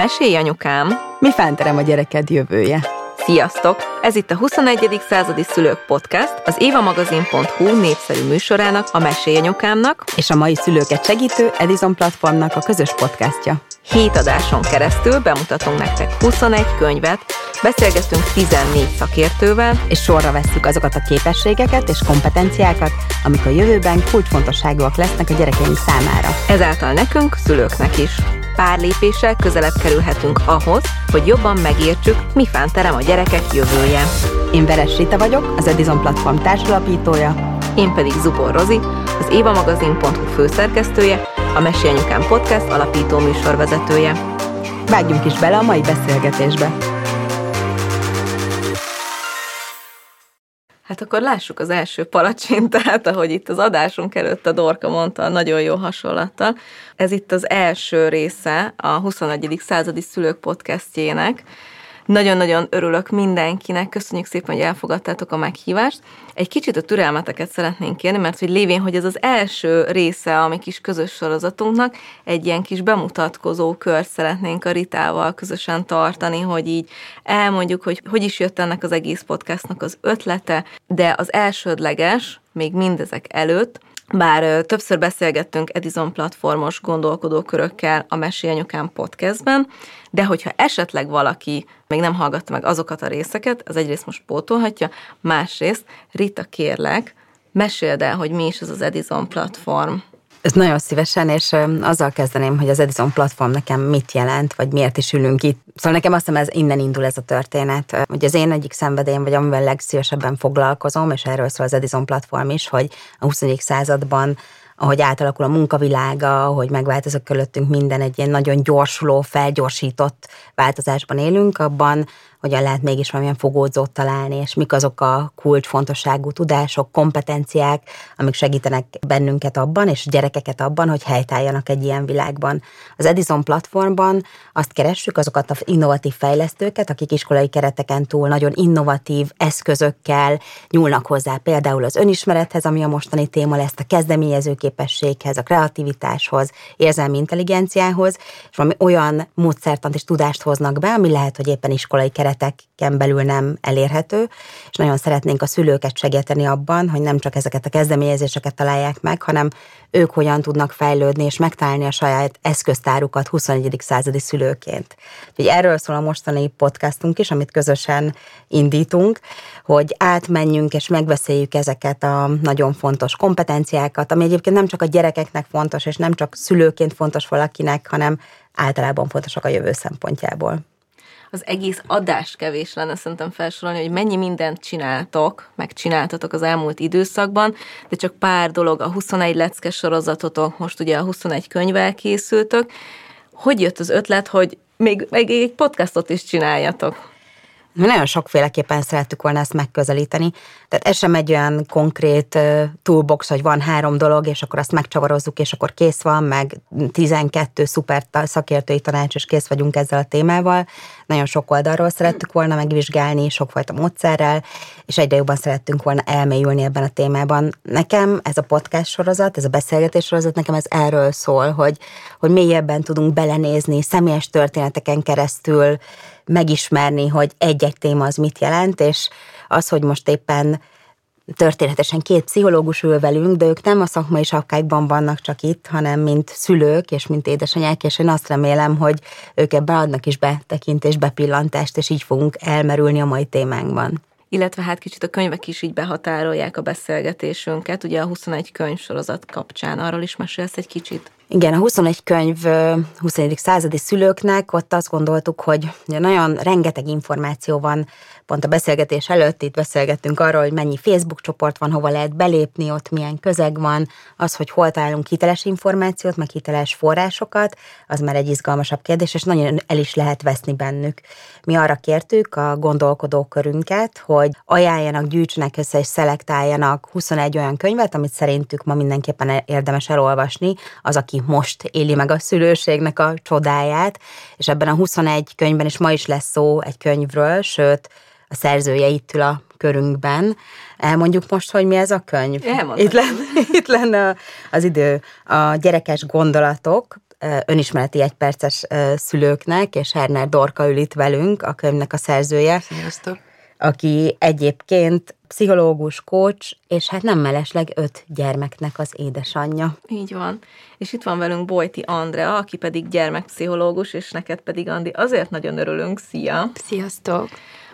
Mesélj anyukám! Mi fánterem a gyereked jövője? Sziasztok! Ez itt a 21. századi szülők podcast, az évamagazin.hu népszerű műsorának, a Mesélj anyukámnak és a mai szülőket segítő Edison platformnak a közös podcastja. Hét adáson keresztül bemutatunk nektek 21 könyvet, beszélgetünk 14 szakértővel, és sorra vesszük azokat a képességeket és kompetenciákat, amik a jövőben kulcsfontosságúak lesznek a gyerekeink számára. Ezáltal nekünk, szülőknek is pár lépéssel közelebb kerülhetünk ahhoz, hogy jobban megértsük, mi terem a gyerekek jövője. Én Veres Rita vagyok, az Edison Platform társalapítója. Én pedig Zubor Rozi, az évamagazin.hu főszerkesztője, a Mesi Anyukám Podcast alapító műsorvezetője. Vágjunk is bele a mai beszélgetésbe! Hát akkor lássuk az első palacsintát, ahogy itt az adásunk előtt a Dorka mondta, nagyon jó hasonlattal. Ez itt az első része a 21. századi szülők podcastjének, nagyon-nagyon örülök mindenkinek, köszönjük szépen, hogy elfogadtátok a meghívást. Egy kicsit a türelmeteket szeretnénk kérni, mert hogy lévén, hogy ez az első része a mi kis közös sorozatunknak, egy ilyen kis bemutatkozó kört szeretnénk a Ritával közösen tartani, hogy így elmondjuk, hogy hogy is jött ennek az egész podcastnak az ötlete, de az elsődleges, még mindezek előtt, bár többször beszélgettünk Edison platformos gondolkodókörökkel a Mesi Anyukám podcastben, de hogyha esetleg valaki még nem hallgatta meg azokat a részeket, az egyrészt most pótolhatja, másrészt Rita kérlek, meséld el, hogy mi is ez az Edison platform. Ez nagyon szívesen, és azzal kezdeném, hogy az Edison platform nekem mit jelent, vagy miért is ülünk itt. Szóval nekem azt hiszem, ez innen indul ez a történet. Hogy az én egyik szenvedélyem, vagy amivel legszívesebben foglalkozom, és erről szól az Edison platform is, hogy a 21. században ahogy átalakul a munkavilága, hogy megváltozik körülöttünk minden egy ilyen nagyon gyorsuló, felgyorsított változásban élünk, abban hogyan lehet mégis valamilyen fogódzót találni, és mik azok a kulcsfontosságú tudások, kompetenciák, amik segítenek bennünket abban, és gyerekeket abban, hogy helytálljanak egy ilyen világban. Az Edison platformban azt keressük, azokat az innovatív fejlesztőket, akik iskolai kereteken túl nagyon innovatív eszközökkel nyúlnak hozzá, például az önismerethez, ami a mostani téma lesz, a kezdeményező képességhez, a kreativitáshoz, érzelmi intelligenciához, és valami olyan módszertant és tudást hoznak be, ami lehet, hogy éppen iskolai keret kereteken belül nem elérhető, és nagyon szeretnénk a szülőket segíteni abban, hogy nem csak ezeket a kezdeményezéseket találják meg, hanem ők hogyan tudnak fejlődni és megtalálni a saját eszköztárukat 21. századi szülőként. Úgyhogy erről szól a mostani podcastunk is, amit közösen indítunk, hogy átmenjünk és megbeszéljük ezeket a nagyon fontos kompetenciákat, ami egyébként nem csak a gyerekeknek fontos, és nem csak szülőként fontos valakinek, hanem általában fontosak a jövő szempontjából az egész adás kevés lenne szerintem felsorolni, hogy mennyi mindent csináltok, meg csináltatok az elmúlt időszakban, de csak pár dolog, a 21 leckes sorozatotok, most ugye a 21 könyvvel készültök. Hogy jött az ötlet, hogy még, még egy podcastot is csináljatok? Mi nagyon sokféleképpen szerettük volna ezt megközelíteni. Tehát ez sem egy olyan konkrét toolbox, hogy van három dolog, és akkor azt megcsavarozzuk, és akkor kész van, meg 12 szuper szakértői tanács, és kész vagyunk ezzel a témával. Nagyon sok oldalról szerettük volna megvizsgálni, sokfajta módszerrel, és egyre jobban szerettünk volna elmélyülni ebben a témában. Nekem ez a podcast sorozat, ez a beszélgetés sorozat, nekem ez erről szól, hogy, hogy mélyebben tudunk belenézni személyes történeteken keresztül, megismerni, hogy egy-egy téma az mit jelent, és az, hogy most éppen történetesen két pszichológus ül velünk, de ők nem a szakmai sapkákban vannak csak itt, hanem mint szülők és mint édesanyák, és én azt remélem, hogy ők ebbe adnak is betekintést, bepillantást, és így fogunk elmerülni a mai témánkban illetve hát kicsit a könyvek is így behatárolják a beszélgetésünket, ugye a 21 könyv sorozat kapcsán. Arról is mesélsz egy kicsit? Igen, a 21 könyv 21. századi szülőknek, ott azt gondoltuk, hogy nagyon rengeteg információ van pont a beszélgetés előtt itt beszélgettünk arról, hogy mennyi Facebook csoport van, hova lehet belépni, ott milyen közeg van, az, hogy hol találunk hiteles információt, meg hiteles forrásokat, az már egy izgalmasabb kérdés, és nagyon el is lehet veszni bennük. Mi arra kértük a gondolkodókörünket, hogy ajánljanak, gyűjtsenek össze és szelektáljanak 21 olyan könyvet, amit szerintük ma mindenképpen érdemes elolvasni, az, aki most éli meg a szülőségnek a csodáját, és ebben a 21 könyvben is ma is lesz szó egy könyvről, sőt, a szerzője itt ül a körünkben. Elmondjuk most, hogy mi ez a könyv? Itt lenne, itt lenne az idő. A gyerekes gondolatok, önismereti egyperces szülőknek, és Herner Dorka ül itt velünk, a könyvnek a szerzője. Sziasztok! Aki egyébként pszichológus, coach, és hát nem mellesleg öt gyermeknek az édesanyja. Így van. És itt van velünk Bojti Andrea, aki pedig gyermekpszichológus, és neked pedig Andi, azért nagyon örülünk. Szia! Sziasztok!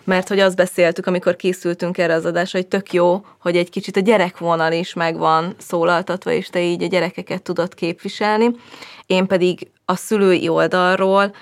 mert hogy azt beszéltük, amikor készültünk erre az adásra, hogy tök jó, hogy egy kicsit a gyerekvonal is megvan szólaltatva, és te így a gyerekeket tudod képviselni. Én pedig a szülői oldalról,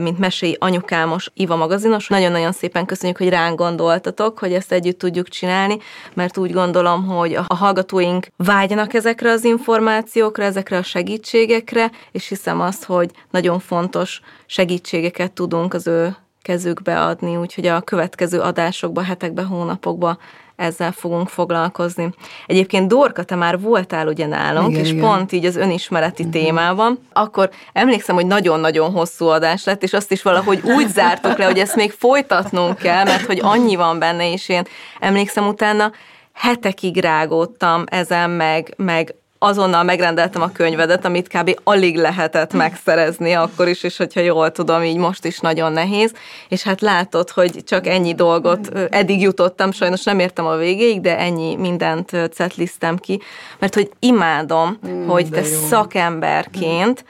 mint mesei anyukámos Iva magazinos. Nagyon-nagyon szépen köszönjük, hogy ránk gondoltatok, hogy ezt együtt tudjuk csinálni, mert úgy gondolom, hogy a hallgatóink vágynak ezekre az információkra, ezekre a segítségekre, és hiszem azt, hogy nagyon fontos segítségeket tudunk az ő kezükbe adni, úgyhogy a következő adásokban, hetekben, hónapokban ezzel fogunk foglalkozni. Egyébként Dorka, te már voltál ugye nálunk, igen, és igen. pont így az önismereti uh-huh. témában, akkor emlékszem, hogy nagyon-nagyon hosszú adás lett, és azt is valahogy úgy zártuk le, hogy ezt még folytatnunk kell, mert hogy annyi van benne, és én emlékszem utána, hetekig rágódtam ezen, meg, meg azonnal megrendeltem a könyvedet, amit kb. alig lehetett megszerezni akkor is, és hogyha jól tudom, így most is nagyon nehéz, és hát látod, hogy csak ennyi dolgot eddig jutottam, sajnos nem értem a végéig, de ennyi mindent cetliztem ki, mert hogy imádom, mm, hogy te jó. szakemberként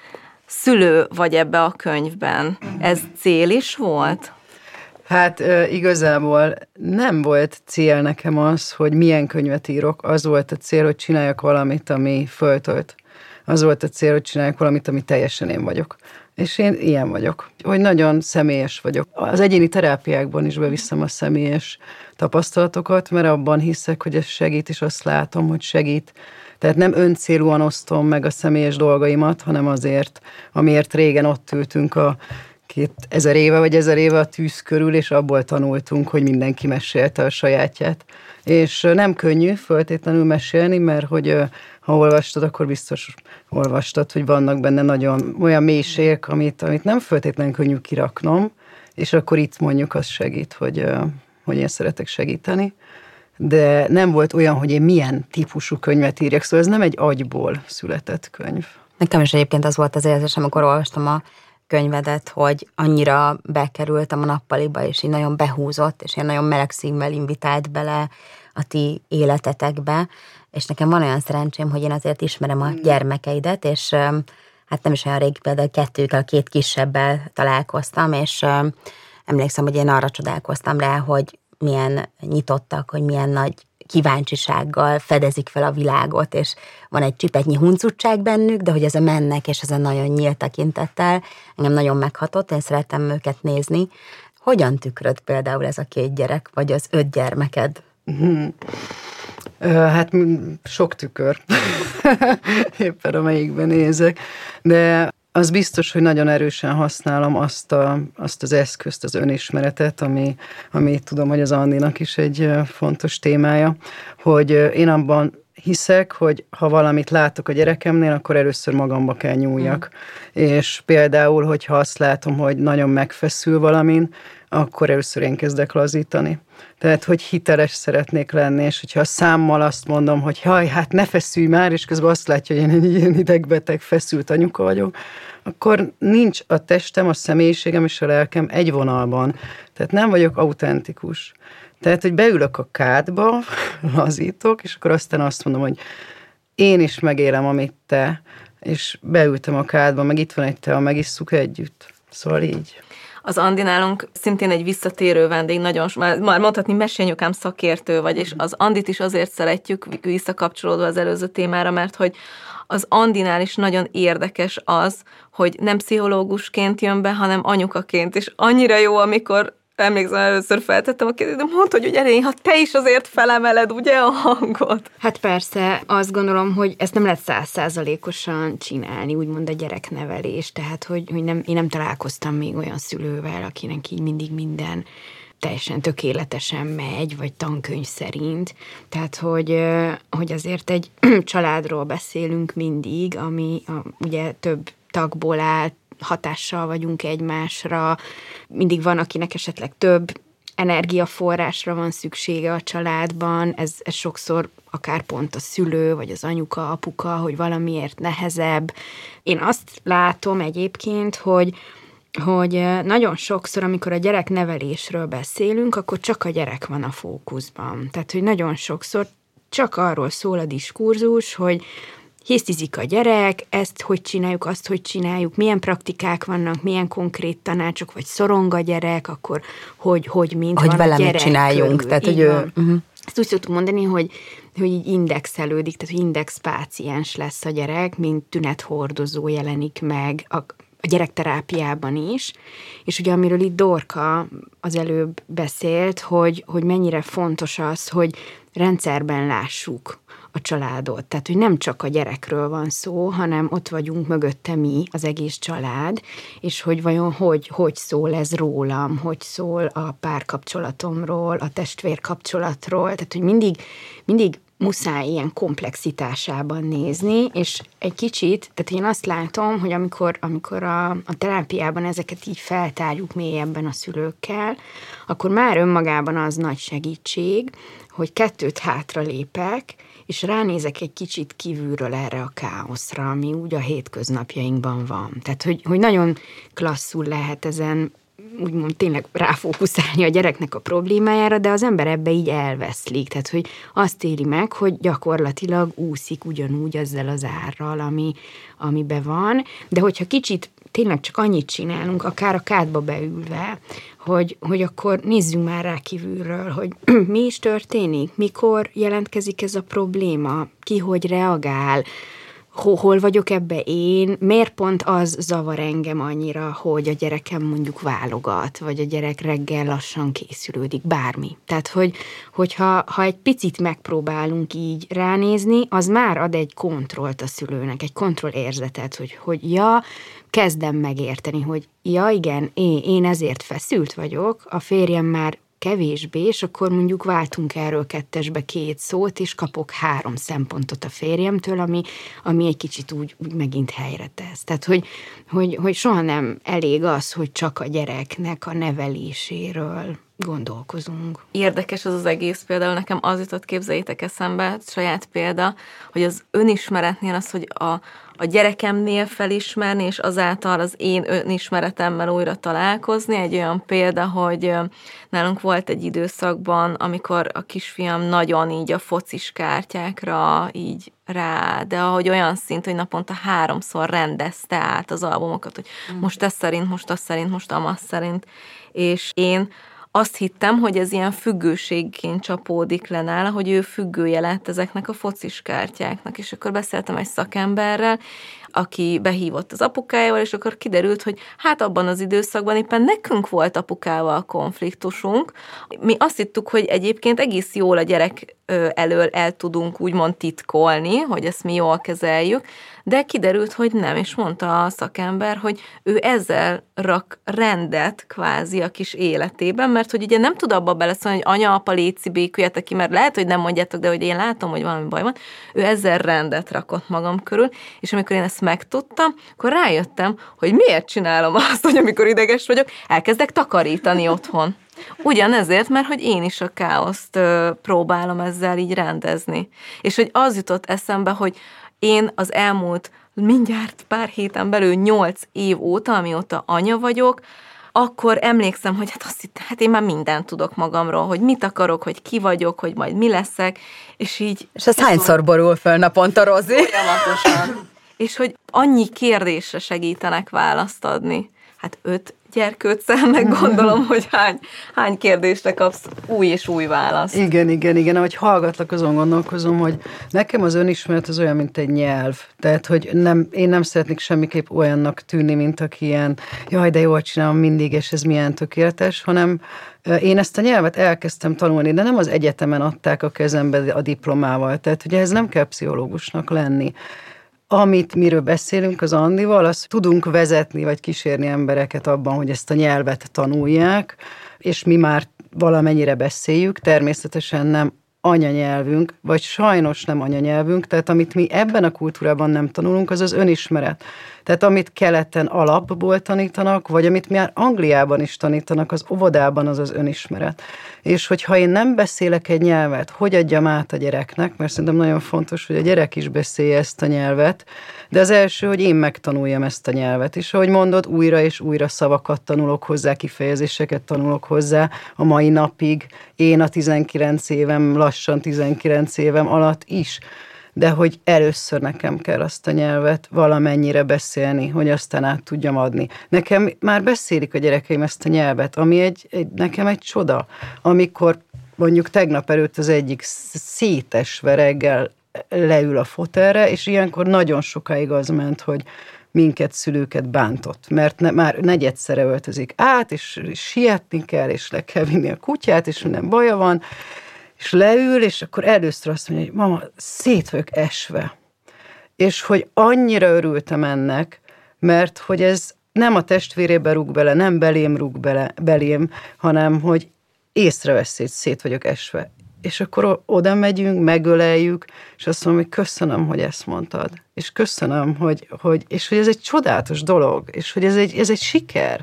szülő vagy ebbe a könyvben. Ez cél is volt? Hát igazából nem volt cél nekem az, hogy milyen könyvet írok. Az volt a cél, hogy csináljak valamit, ami föltölt. Az volt a cél, hogy csináljak valamit, ami teljesen én vagyok. És én ilyen vagyok, hogy nagyon személyes vagyok. Az egyéni terápiákban is beviszem a személyes tapasztalatokat, mert abban hiszek, hogy ez segít, és azt látom, hogy segít. Tehát nem öncélúan osztom meg a személyes dolgaimat, hanem azért, amiért régen ott ültünk a két ezer éve vagy ezer éve a tűz körül, és abból tanultunk, hogy mindenki mesélte a sajátját. És nem könnyű föltétlenül mesélni, mert hogy ha olvastad, akkor biztos olvastad, hogy vannak benne nagyon olyan mélységek, amit, amit nem föltétlenül könnyű kiraknom, és akkor itt mondjuk az segít, hogy, hogy én szeretek segíteni. De nem volt olyan, hogy én milyen típusú könyvet írjak, szóval ez nem egy agyból született könyv. Nekem is egyébként az volt az érzés, amikor olvastam a könyvedet, hogy annyira bekerültem a nappaliba, és így nagyon behúzott, és én nagyon meleg szívvel invitált bele a ti életetekbe, és nekem van olyan szerencsém, hogy én azért ismerem a mm. gyermekeidet, és hát nem is olyan rég, például kettőkkel, két kisebbel találkoztam, és emlékszem, hogy én arra csodálkoztam rá, hogy milyen nyitottak, hogy milyen nagy kíváncsisággal fedezik fel a világot, és van egy csipetnyi huncutság bennük, de hogy ez a mennek, és ez a nagyon nyílt tekintettel engem nagyon meghatott, én szeretem őket nézni. Hogyan tükröd például ez a két gyerek, vagy az öt gyermeked? Hmm. Hát sok tükör, éppen amelyikben nézek, de az biztos, hogy nagyon erősen használom azt, a, azt az eszközt, az önismeretet, ami, ami tudom, hogy az Andinak is egy fontos témája, hogy én abban hiszek, hogy ha valamit látok a gyerekemnél, akkor először magamba kell nyúljak. Mm. És például, hogyha azt látom, hogy nagyon megfeszül valamin, akkor először én kezdek lazítani. Tehát, hogy hiteles szeretnék lenni, és hogyha a számmal azt mondom, hogy haj, hát ne feszülj már, és közben azt látja, hogy én egy ilyen idegbeteg, feszült anyuka vagyok, akkor nincs a testem, a személyiségem és a lelkem egy vonalban. Tehát nem vagyok autentikus. Tehát, hogy beülök a kádba, lazítok, és akkor aztán azt mondom, hogy én is megélem, amit te, és beültem a kádba, meg itt van egy te, megisszuk együtt. Szóval így. Az Andi nálunk szintén egy visszatérő vendég, nagyon, már mondhatni mesényukám szakértő vagy, és az Andit is azért szeretjük, visszakapcsolódva az előző témára, mert hogy az Andinál is nagyon érdekes az, hogy nem pszichológusként jön be, hanem anyukaként, és annyira jó, amikor emlékszem, először feltettem a kérdést, de mondta, hogy ugye ha te is azért felemeled, ugye, a hangot. Hát persze, azt gondolom, hogy ezt nem lehet százszázalékosan csinálni, úgymond a gyereknevelés, tehát, hogy, hogy nem, én nem találkoztam még olyan szülővel, akinek így mindig minden teljesen tökéletesen megy, vagy tankönyv szerint. Tehát, hogy, hogy azért egy családról beszélünk mindig, ami a, ugye több tagból áll, hatással vagyunk egymásra, mindig van, akinek esetleg több energiaforrásra van szüksége a családban, ez, ez sokszor akár pont a szülő, vagy az anyuka, apuka, hogy valamiért nehezebb. Én azt látom egyébként, hogy hogy nagyon sokszor, amikor a gyerek nevelésről beszélünk, akkor csak a gyerek van a fókuszban. Tehát, hogy nagyon sokszor csak arról szól a diskurzus, hogy hisztizik a gyerek, ezt hogy csináljuk, azt hogy csináljuk, milyen praktikák vannak, milyen konkrét tanácsok, vagy szorong a gyerek, akkor hogy, hogy mint hogy van vele a gyerek mit csináljunk. Körül. Tehát, hogy ő, uh-huh. Ezt úgy szoktuk mondani, hogy, hogy így indexelődik, tehát hogy indexpáciens lesz a gyerek, mint tünethordozó jelenik meg a, a gyerekterápiában is, és ugye amiről itt Dorka az előbb beszélt, hogy, hogy mennyire fontos az, hogy rendszerben lássuk a családot. Tehát, hogy nem csak a gyerekről van szó, hanem ott vagyunk mögötte mi, az egész család, és hogy vajon hogy, hogy szól ez rólam, hogy szól a párkapcsolatomról, a testvérkapcsolatról, tehát, hogy mindig, mindig muszáj ilyen komplexitásában nézni, és egy kicsit, tehát én azt látom, hogy amikor, amikor a, a terápiában ezeket így feltárjuk mélyebben a szülőkkel, akkor már önmagában az nagy segítség, hogy kettőt hátra lépek, és ránézek egy kicsit kívülről erre a káoszra, ami úgy a hétköznapjainkban van. Tehát, hogy, hogy nagyon klasszul lehet ezen úgymond tényleg ráfókuszálni a gyereknek a problémájára, de az ember ebbe így elveszlik. Tehát, hogy azt éli meg, hogy gyakorlatilag úszik ugyanúgy ezzel az árral, ami, amibe van, de hogyha kicsit tényleg csak annyit csinálunk, akár a kádba beülve, hogy, hogy akkor nézzünk már rá kívülről, hogy mi is történik, mikor jelentkezik ez a probléma, ki hogy reagál, hol vagyok ebbe én, miért pont az zavar engem annyira, hogy a gyerekem mondjuk válogat, vagy a gyerek reggel lassan készülődik, bármi. Tehát, hogy, hogyha ha egy picit megpróbálunk így ránézni, az már ad egy kontrollt a szülőnek, egy kontrollérzetet, hogy, hogy ja, kezdem megérteni, hogy ja igen, én, én ezért feszült vagyok, a férjem már kevésbé, és akkor mondjuk váltunk erről kettesbe két szót, és kapok három szempontot a férjemtől, ami, ami egy kicsit úgy, úgy megint helyre tesz. Tehát, hogy, hogy, hogy soha nem elég az, hogy csak a gyereknek a neveléséről gondolkozunk. Érdekes az az egész, például nekem az jutott, képzeljétek eszembe, saját példa, hogy az önismeretnél az, hogy a, a gyerekemnél felismerni, és azáltal az én önismeretemmel újra találkozni. Egy olyan példa, hogy nálunk volt egy időszakban, amikor a kisfiam nagyon így a focis kártyákra így rá, de ahogy olyan szint, hogy naponta háromszor rendezte át az albumokat, hogy mm. most ez szerint, most az szerint, most amaz szerint, és én azt hittem, hogy ez ilyen függőségként csapódik le nála, hogy ő függője lett ezeknek a focis kártyáknak, és akkor beszéltem egy szakemberrel, aki behívott az apukájával, és akkor kiderült, hogy hát abban az időszakban éppen nekünk volt apukával konfliktusunk. Mi azt hittük, hogy egyébként egész jól a gyerek elől el tudunk úgymond titkolni, hogy ezt mi jól kezeljük, de kiderült, hogy nem, és mondta a szakember, hogy ő ezzel rak rendet kvázi a kis életében, mert hogy ugye nem tud abba beleszólni, hogy anya, apa, léci, béküljetek ki, mert lehet, hogy nem mondjátok, de hogy én látom, hogy valami baj van, ő ezzel rendet rakott magam körül, és amikor én ezt megtudtam, akkor rájöttem, hogy miért csinálom azt, hogy amikor ideges vagyok, elkezdek takarítani otthon. Ugyanezért, mert hogy én is a káoszt ö, próbálom ezzel így rendezni. És hogy az jutott eszembe, hogy én az elmúlt mindjárt pár héten belül nyolc év óta, amióta anya vagyok, akkor emlékszem, hogy hát azt hittem, hát én már mindent tudok magamról, hogy mit akarok, hogy ki vagyok, hogy majd mi leszek, és így... És ez hányszor borul föl naponta, Rozi? Folyamatosan. és hogy annyi kérdésre segítenek választ adni. Hát öt gyerkőccel, meg gondolom, hogy hány, hány kérdésre kapsz új és új választ. Igen, igen, igen. Ahogy hallgatlak, azon gondolkozom, hogy nekem az önismeret az olyan, mint egy nyelv. Tehát, hogy nem, én nem szeretnék semmiképp olyannak tűnni, mint aki ilyen, jaj, de jól csinálom mindig, és ez milyen tökéletes, hanem én ezt a nyelvet elkezdtem tanulni, de nem az egyetemen adták a kezembe a diplomával. Tehát, hogy ez nem kell pszichológusnak lenni amit miről beszélünk az Andival, az tudunk vezetni vagy kísérni embereket abban, hogy ezt a nyelvet tanulják, és mi már valamennyire beszéljük, természetesen nem anyanyelvünk, vagy sajnos nem anyanyelvünk, tehát amit mi ebben a kultúrában nem tanulunk, az az önismeret. Tehát amit keleten alapból tanítanak, vagy amit már Angliában is tanítanak, az óvodában az az önismeret. És hogyha én nem beszélek egy nyelvet, hogy adjam át a gyereknek, mert szerintem nagyon fontos, hogy a gyerek is beszélje ezt a nyelvet, de az első, hogy én megtanuljam ezt a nyelvet. És ahogy mondod, újra és újra szavakat tanulok hozzá, kifejezéseket tanulok hozzá a mai napig. Én a 19 évem, lassan 19 évem alatt is de hogy először nekem kell azt a nyelvet valamennyire beszélni, hogy aztán át tudjam adni. Nekem már beszélik a gyerekeim ezt a nyelvet, ami egy, egy nekem egy csoda, amikor mondjuk tegnap előtt az egyik szétesve reggel leül a fotelre, és ilyenkor nagyon sokáig az ment, hogy minket, szülőket bántott, mert ne, már negyedszere öltözik át, és, és sietni kell, és le kell vinni a kutyát, és minden baja van, és leül, és akkor először azt mondja, hogy mama, szét vagyok esve. És hogy annyira örültem ennek, mert hogy ez nem a testvérébe rúg bele, nem belém rúg bele, belém, hanem hogy észrevesz, hogy szét vagyok esve. És akkor oda megyünk, megöleljük, és azt mondom, hogy köszönöm, hogy ezt mondtad. És köszönöm, hogy, hogy és hogy ez egy csodálatos dolog, és hogy ez egy, ez egy siker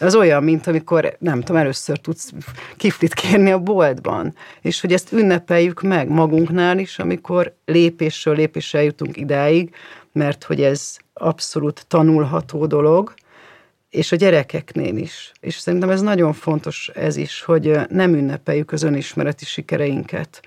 az olyan, mint amikor, nem tudom, először tudsz kiflit kérni a boltban, és hogy ezt ünnepeljük meg magunknál is, amikor lépésről lépésre jutunk idáig, mert hogy ez abszolút tanulható dolog, és a gyerekeknél is. És szerintem ez nagyon fontos ez is, hogy nem ünnepeljük az önismereti sikereinket,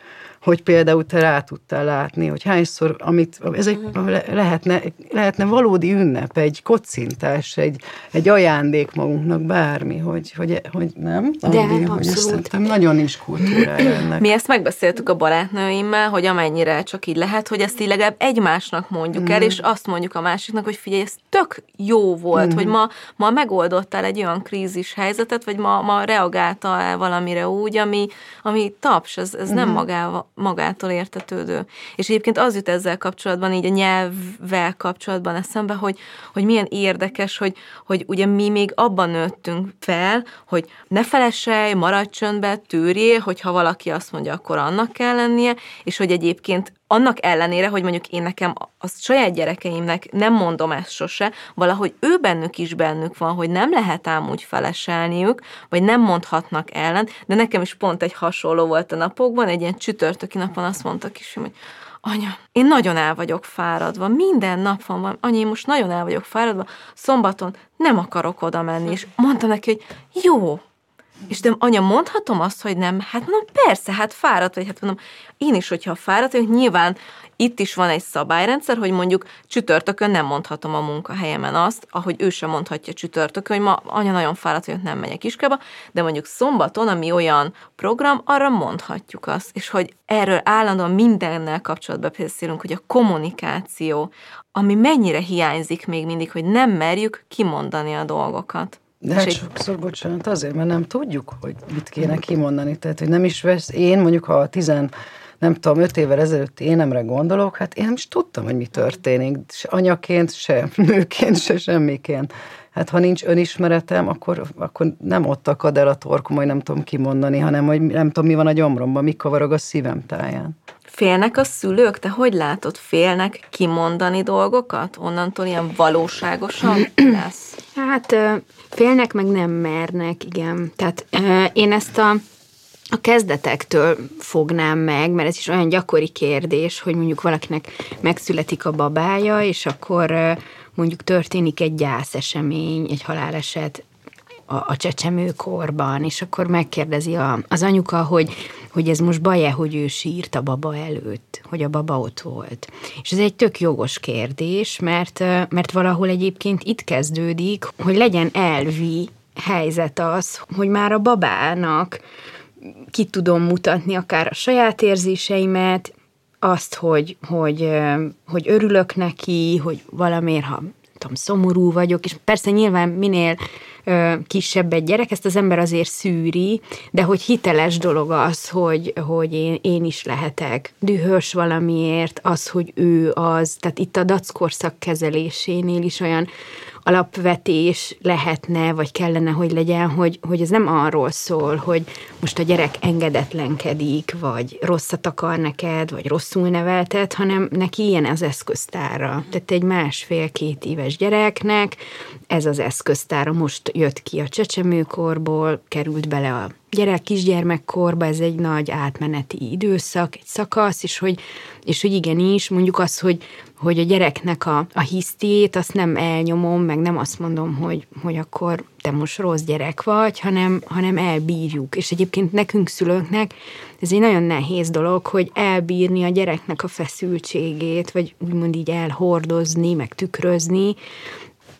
hogy például te rá tudtál látni, hogy hányszor, amit, ez egy, uh-huh. lehetne, lehetne valódi ünnep, egy kocintás, egy, egy ajándék magunknak, bármi, hogy, hogy, hogy nem? De Andi, hogy szerintem nagyon nincs kultúrája ennek. Mi ezt megbeszéltük a barátnőimmel, hogy amennyire csak így lehet, hogy ezt így legalább egymásnak mondjuk mm. el, és azt mondjuk a másiknak, hogy figyelj, ez tök jó volt, mm. hogy ma, ma megoldottál egy olyan krízis helyzetet, vagy ma, ma reagáltál valamire úgy, ami, ami taps, ez, ez mm. nem magával, magától értetődő. És egyébként az jut ezzel kapcsolatban, így a nyelvvel kapcsolatban eszembe, hogy, hogy milyen érdekes, hogy, hogy ugye mi még abban nőttünk fel, hogy ne felesselj, maradj csöndbe, tűrjél, hogyha valaki azt mondja, akkor annak kell lennie, és hogy egyébként annak ellenére, hogy mondjuk én nekem a saját gyerekeimnek nem mondom ezt sose, valahogy ő bennük is bennük van, hogy nem lehet ám úgy feleselniük, vagy nem mondhatnak ellen, de nekem is pont egy hasonló volt a napokban, egy ilyen csütörtöki napon azt mondta is, hogy anya, én nagyon el vagyok fáradva, minden nap van van, anya, én most nagyon el vagyok fáradva, szombaton nem akarok oda menni, és mondta neki, hogy jó, és de anya, mondhatom azt, hogy nem? Hát mondom, persze, hát fáradt vagy, hát mondom, én is, hogyha fáradt vagyok, nyilván itt is van egy szabályrendszer, hogy mondjuk csütörtökön nem mondhatom a munkahelyemen azt, ahogy ő sem mondhatja csütörtökön, hogy ma anya nagyon fáradt vagyok, nem megyek iskába, de mondjuk szombaton, ami olyan program, arra mondhatjuk azt, és hogy erről állandóan mindennel kapcsolatban beszélünk, hogy a kommunikáció, ami mennyire hiányzik még mindig, hogy nem merjük kimondani a dolgokat. De hát sokszor, bocsánat, azért, mert nem tudjuk, hogy mit kéne kimondani. Tehát, hogy nem is vesz, én mondjuk, ha a tizen, nem tudom, öt évvel ezelőtt énemre gondolok, hát én nem is tudtam, hogy mi történik. Se anyaként, se nőként, se semmiként. Hát ha nincs önismeretem, akkor, akkor nem ott akad el a torkom, hogy nem tudom kimondani, hanem hogy nem tudom, mi van a gyomromban, mi kavarog a szívem táján. Félnek a szülők? Te hogy látod? Félnek kimondani dolgokat? Onnantól ilyen valóságosan lesz? Hát félnek, meg nem mernek, igen. Tehát én ezt a a kezdetektől fognám meg, mert ez is olyan gyakori kérdés, hogy mondjuk valakinek megszületik a babája, és akkor mondjuk történik egy gyászesemény, egy haláleset, a, a csecsemőkorban, és akkor megkérdezi a, az anyuka, hogy, hogy ez most baj-e, hogy ő sírt a baba előtt, hogy a baba ott volt. És ez egy tök jogos kérdés, mert, mert valahol egyébként itt kezdődik, hogy legyen elvi helyzet az, hogy már a babának ki tudom mutatni akár a saját érzéseimet, azt, hogy, hogy, hogy örülök neki, hogy valamiért, ha tudom, szomorú vagyok, és persze nyilván minél ö, kisebb egy gyerek, ezt az ember azért szűri, de hogy hiteles dolog az, hogy, hogy én, én is lehetek. Dühös valamiért, az, hogy ő az, tehát itt a dackorszak kezelésénél is olyan, alapvetés lehetne, vagy kellene, hogy legyen, hogy, hogy ez nem arról szól, hogy most a gyerek engedetlenkedik, vagy rosszat akar neked, vagy rosszul nevelted, hanem neki ilyen az eszköztára. Tehát egy másfél-két éves gyereknek ez az eszköztára most jött ki a csecsemőkorból, került bele a gyerek kisgyermekkorba, ez egy nagy átmeneti időszak, egy szakasz, és hogy, és hogy igenis, mondjuk az, hogy, hogy a gyereknek a, a hisztiét, azt nem elnyomom, meg nem azt mondom, hogy, hogy akkor te most rossz gyerek vagy, hanem, hanem elbírjuk. És egyébként nekünk szülőknek ez egy nagyon nehéz dolog, hogy elbírni a gyereknek a feszültségét, vagy úgymond így elhordozni, meg tükrözni,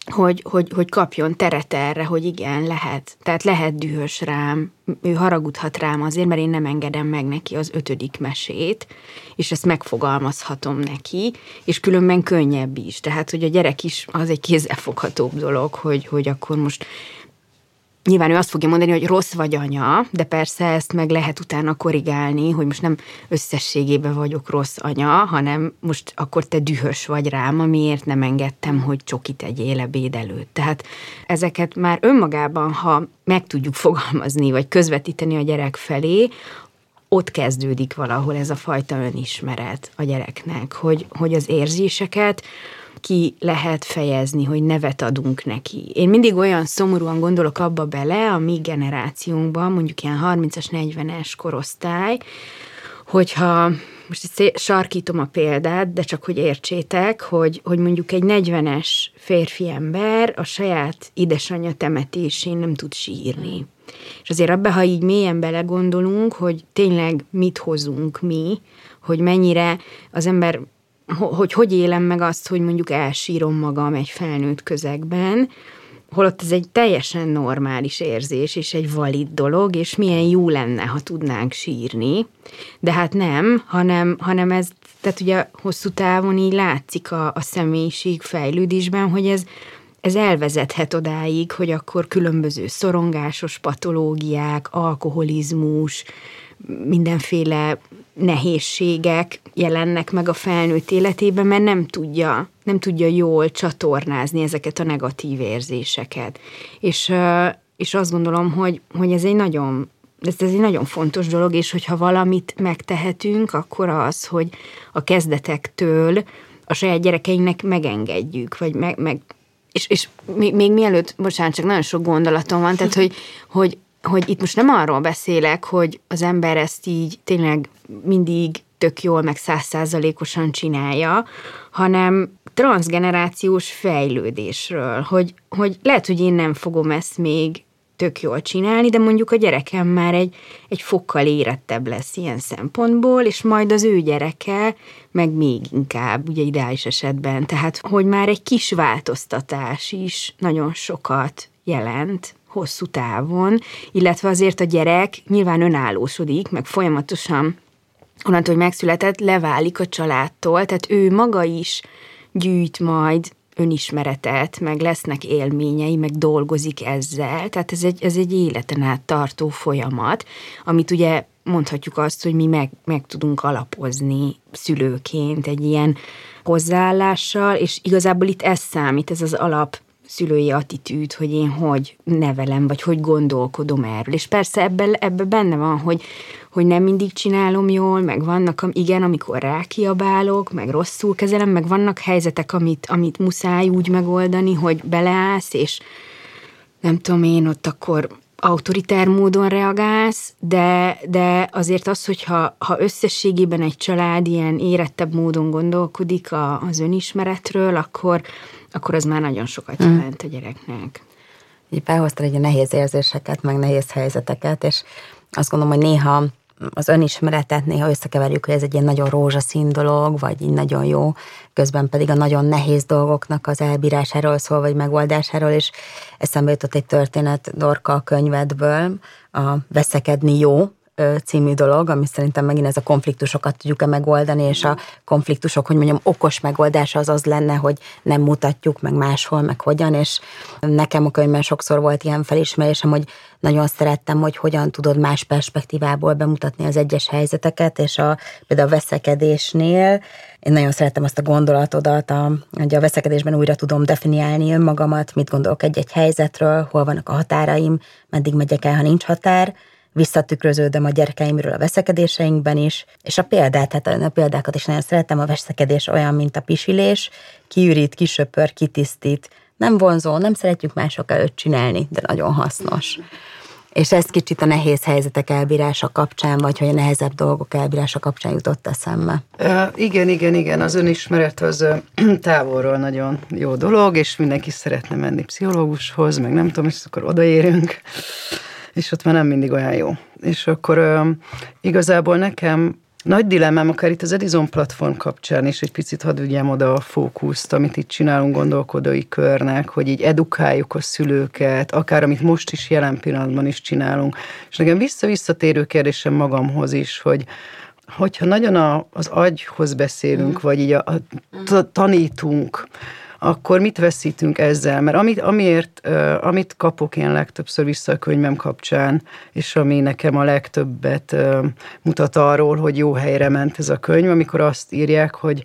hogy, hogy, hogy kapjon teret erre, hogy igen, lehet. Tehát lehet dühös rám, ő haragudhat rám azért, mert én nem engedem meg neki az ötödik mesét, és ezt megfogalmazhatom neki, és különben könnyebb is. Tehát, hogy a gyerek is az egy kézzelfoghatóbb dolog, hogy, hogy akkor most Nyilván ő azt fogja mondani, hogy rossz vagy anya, de persze ezt meg lehet utána korrigálni, hogy most nem összességében vagyok rossz anya, hanem most akkor te dühös vagy rám, amiért nem engedtem, hogy csokit tegyél ebéd előtt. Tehát ezeket már önmagában, ha meg tudjuk fogalmazni, vagy közvetíteni a gyerek felé, ott kezdődik valahol ez a fajta önismeret a gyereknek, hogy, hogy az érzéseket, ki lehet fejezni, hogy nevet adunk neki. Én mindig olyan szomorúan gondolok abba bele, a mi generációnkban, mondjuk ilyen 30-as, 40-es korosztály, hogyha most itt sarkítom a példát, de csak hogy értsétek, hogy, hogy mondjuk egy 40-es férfi ember a saját édesanyja temetésén nem tud sírni. És azért abban, ha így mélyen belegondolunk, hogy tényleg mit hozunk mi, hogy mennyire az ember hogy hogy élem meg azt, hogy mondjuk elsírom magam egy felnőtt közegben, holott ez egy teljesen normális érzés, és egy valid dolog, és milyen jó lenne, ha tudnánk sírni, de hát nem, hanem, hanem ez, tehát ugye hosszú távon így látszik a, a személyiség fejlődésben, hogy ez, ez elvezethet odáig, hogy akkor különböző szorongásos patológiák, alkoholizmus, mindenféle nehézségek jelennek meg a felnőtt életében, mert nem tudja, nem tudja jól csatornázni ezeket a negatív érzéseket. És, és azt gondolom, hogy, hogy ez egy nagyon ez, ez egy nagyon fontos dolog, és hogyha valamit megtehetünk, akkor az, hogy a kezdetektől a saját gyerekeinknek megengedjük, vagy meg, meg és, és még, még mielőtt, bocsánat, csak nagyon sok gondolatom van, tehát hogy, hogy hogy itt most nem arról beszélek, hogy az ember ezt így tényleg mindig tök jól, meg százszázalékosan csinálja, hanem transgenerációs fejlődésről, hogy, hogy lehet, hogy én nem fogom ezt még tök jól csinálni, de mondjuk a gyerekem már egy, egy fokkal érettebb lesz ilyen szempontból, és majd az ő gyereke meg még inkább, ugye ideális esetben. Tehát, hogy már egy kis változtatás is nagyon sokat jelent hosszú távon, illetve azért a gyerek nyilván önállósodik, meg folyamatosan onnantól, hogy megszületett, leválik a családtól, tehát ő maga is gyűjt majd önismeretet, meg lesznek élményei, meg dolgozik ezzel, tehát ez egy, ez egy életen át tartó folyamat, amit ugye mondhatjuk azt, hogy mi meg, meg tudunk alapozni szülőként egy ilyen hozzáállással, és igazából itt ez számít, ez az alap szülői attitűd, hogy én hogy nevelem, vagy hogy gondolkodom erről. És persze ebben ebbe benne van, hogy, hogy nem mindig csinálom jól, meg vannak, igen, amikor rákiabálok, meg rosszul kezelem, meg vannak helyzetek, amit, amit muszáj úgy megoldani, hogy beleállsz, és nem tudom én, ott akkor autoritár módon reagálsz, de, de azért az, hogyha ha összességében egy család ilyen érettebb módon gondolkodik a, az önismeretről, akkor, akkor az már nagyon sokat hmm. jelent a gyereknek. Így felhoztál egy nehéz érzéseket, meg nehéz helyzeteket, és azt gondolom, hogy néha az önismeretet néha összekeverjük, hogy ez egy ilyen nagyon rózsaszín dolog, vagy így nagyon jó, közben pedig a nagyon nehéz dolgoknak az elbírásáról szól, vagy megoldásáról, és eszembe jutott egy történet Dorka a könyvedből, a Veszekedni jó című dolog, ami szerintem megint ez a konfliktusokat tudjuk-e megoldani, és a konfliktusok, hogy mondjam, okos megoldása az az lenne, hogy nem mutatjuk meg máshol, meg hogyan, és nekem a könyvben sokszor volt ilyen felismerésem, hogy nagyon szerettem, hogy hogyan tudod más perspektívából bemutatni az egyes helyzeteket, és a, például a veszekedésnél én nagyon szerettem azt a gondolatodat, a, hogy a veszekedésben újra tudom definiálni önmagamat, mit gondolok egy-egy helyzetről, hol vannak a határaim, meddig megyek el, ha nincs határ, visszatükröződöm a gyerekeimről a veszekedéseinkben is, és a példát, hát a példákat is nagyon szeretem, a veszekedés olyan, mint a pisilés, kiürít, kisöpör, kitisztít, nem vonzó, nem szeretjük mások előtt csinálni, de nagyon hasznos. És ez kicsit a nehéz helyzetek elbírása kapcsán, vagy hogy a nehezebb dolgok elbírása kapcsán jutott eszembe. Uh, igen, igen, igen. Az önismeret az távolról nagyon jó dolog, és mindenki szeretne menni pszichológushoz, meg nem tudom, és akkor odaérünk, és ott már nem mindig olyan jó. És akkor igazából nekem nagy dilemmám akár itt az Edison platform kapcsán is egy picit hadd ügyem oda a fókuszt, amit itt csinálunk gondolkodói körnek, hogy így edukáljuk a szülőket, akár amit most is jelen pillanatban is csinálunk. És nekem vissza-visszatérő kérdésem magamhoz is, hogy hogyha nagyon a, az agyhoz beszélünk, mm. vagy így a, a tanítunk, akkor mit veszítünk ezzel? Mert amit, amiért, amit kapok én legtöbbször vissza a könyvem kapcsán, és ami nekem a legtöbbet mutat arról, hogy jó helyre ment ez a könyv, amikor azt írják, hogy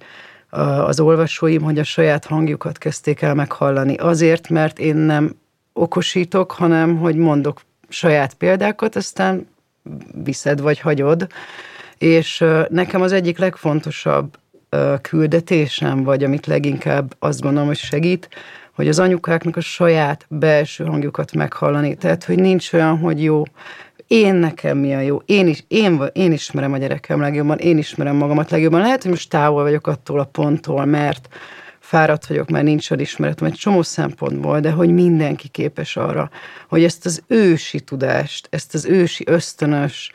az olvasóim, hogy a saját hangjukat kezdték el meghallani. Azért, mert én nem okosítok, hanem hogy mondok saját példákat, aztán viszed vagy hagyod. És nekem az egyik legfontosabb küldetésem, vagy amit leginkább azt gondolom, hogy segít, hogy az anyukáknak a saját belső hangjukat meghallani. Tehát, hogy nincs olyan, hogy jó, én nekem mi a jó, én, is, én, én ismerem a gyerekem legjobban, én ismerem magamat legjobban. Lehet, hogy most távol vagyok attól a ponttól, mert fáradt vagyok, mert nincs ismeretem egy csomó szempontból, de hogy mindenki képes arra, hogy ezt az ősi tudást, ezt az ősi ösztönös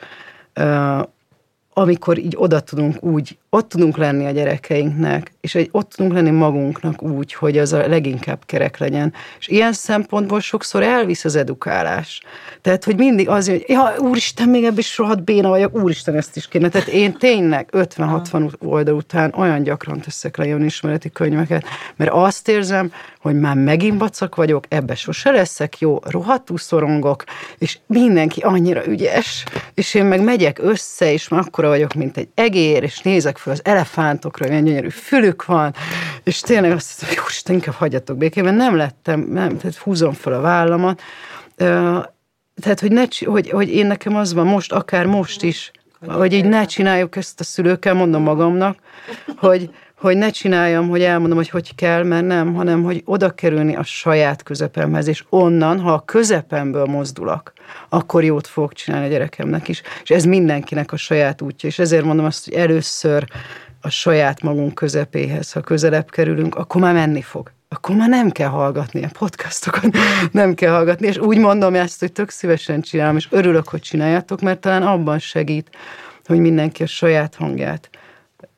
amikor így oda tudunk úgy, ott tudunk lenni a gyerekeinknek, és egy, ott tudunk lenni magunknak úgy, hogy az a leginkább kerek legyen. És ilyen szempontból sokszor elvisz az edukálás. Tehát, hogy mindig az, hogy ja, úristen, még ebből is rohadt béna vagyok, úristen, ezt is kéne. Tehát én tényleg 50-60 oldal után olyan gyakran teszek le ismereti könyveket, mert azt érzem, hogy már megint bacak vagyok, ebbe sose leszek jó, rohadtul szorongok, és mindenki annyira ügyes, és én meg megyek össze, és már akkora vagyok, mint egy egér, és nézek fel az elefántokra, milyen gyönyörű fülük van, és tényleg azt hiszem, hogy jó, inkább hagyjatok békében, nem lettem, nem, tehát húzom fel a vállamat, tehát, hogy, ne, hogy, hogy én nekem az van most, akár most is, hogy így ne csináljuk ezt a szülőkkel, mondom magamnak, hogy, hogy ne csináljam, hogy elmondom, hogy hogy kell, mert nem, hanem hogy oda kerülni a saját közepemhez, és onnan, ha a közepemből mozdulok, akkor jót fogok csinálni a gyerekemnek is. És ez mindenkinek a saját útja, és ezért mondom azt, hogy először a saját magunk közepéhez, ha közelebb kerülünk, akkor már menni fog. Akkor már nem kell hallgatni a podcastokat, nem kell hallgatni, és úgy mondom ezt, hogy tök szívesen csinálom, és örülök, hogy csináljátok, mert talán abban segít, hogy mindenki a saját hangját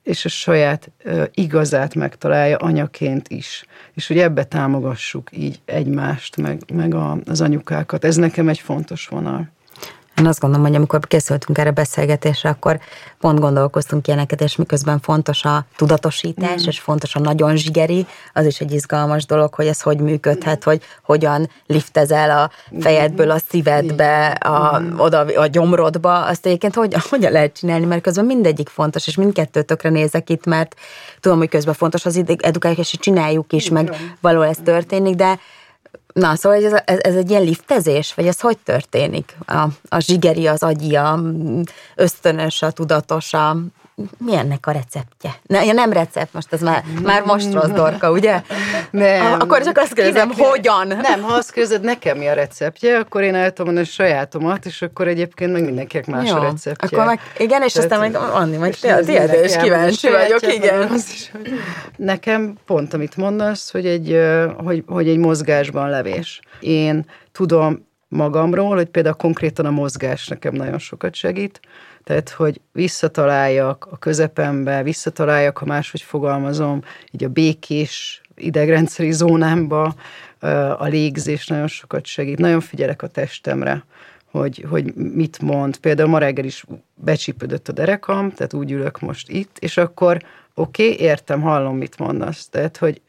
és a saját igazát megtalálja anyaként is. És hogy ebbe támogassuk így egymást, meg, meg a, az anyukákat. Ez nekem egy fontos vonal. Én azt gondolom, hogy amikor készültünk erre beszélgetésre, akkor pont gondolkoztunk ilyeneket, és miközben fontos a tudatosítás, mm. és fontos a nagyon zsigeri, az is egy izgalmas dolog, hogy ez hogy működhet, hogy hogyan liftezel a fejedből a szívedbe, a, oda a gyomrodba, azt egyébként hogy, hogyan lehet csinálni, mert közben mindegyik fontos, és mindkettő tökre nézek itt, mert tudom, hogy közben fontos az edukációs, és csináljuk is, meg való ez történik, de Na, szóval ez, ez, ez egy ilyen liftezés, vagy ez hogy történik? A, a zsigeri, az agyi, a ösztönös, a tudatos, a, mi ennek a receptje? Ne, ja, nem recept, most ez már, már most rossz dorka, ugye? Nem. Akkor csak azt kérdezem, Kinek, hogyan? Nem, ha azt kérdezed, nekem mi a receptje, akkor én el tudom mondani a sajátomat, és akkor egyébként meg mindenkinek más Jó, a receptje. Akkor meg, igen, és Tehát, aztán meg Anni, majd tiéd, és kíváncsi vagyok, igen. Az is, hogy nekem pont, amit mondasz, hogy egy, hogy, hogy egy mozgásban levés. Én tudom magamról, hogy például konkrétan a mozgás nekem nagyon sokat segít, tehát, hogy visszataláljak a közepembe, visszataláljak, ha máshogy fogalmazom, így a békés idegrendszeri zónámba, a légzés nagyon sokat segít. Nagyon figyelek a testemre, hogy, hogy mit mond. Például ma reggel is becsípődött a derekam, tehát úgy ülök most itt, és akkor oké, okay, értem, hallom, mit mondasz. Tehát, hogy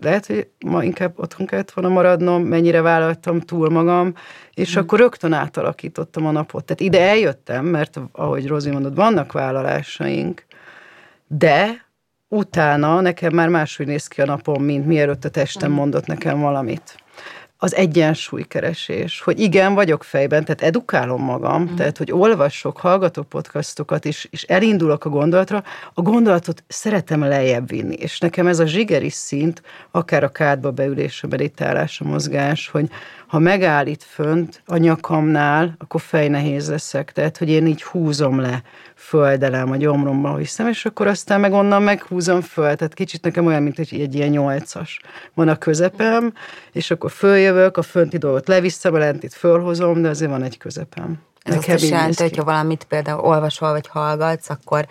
lehet, hogy ma inkább otthon kellett volna maradnom, mennyire vállaltam túl magam, és mm. akkor rögtön átalakítottam a napot. Tehát ide eljöttem, mert ahogy Rozi mondott, vannak vállalásaink, de utána nekem már máshogy néz ki a napom, mint mielőtt a testem mondott nekem valamit az egyensúlykeresés, hogy igen, vagyok fejben, tehát edukálom magam, mm. tehát hogy olvasok, hallgatok podcastokat, és, és elindulok a gondolatra, a gondolatot szeretem lejjebb vinni, és nekem ez a zsigeri szint, akár a kádba beülés, a meditálás, a mozgás, hogy ha megállít fönt a nyakamnál, akkor fejnehéz leszek, tehát hogy én így húzom le földelem a gyomromba viszem, és akkor aztán meg onnan meghúzom föl, tehát kicsit nekem olyan, mint egy, egy ilyen nyolcas. Van a közepem, és akkor följövök, a fönti dolgot leviszem, a lentit fölhozom, de azért van egy közepem. Ez Nekem azt is jelenti, hogyha valamit például olvasol vagy hallgatsz, akkor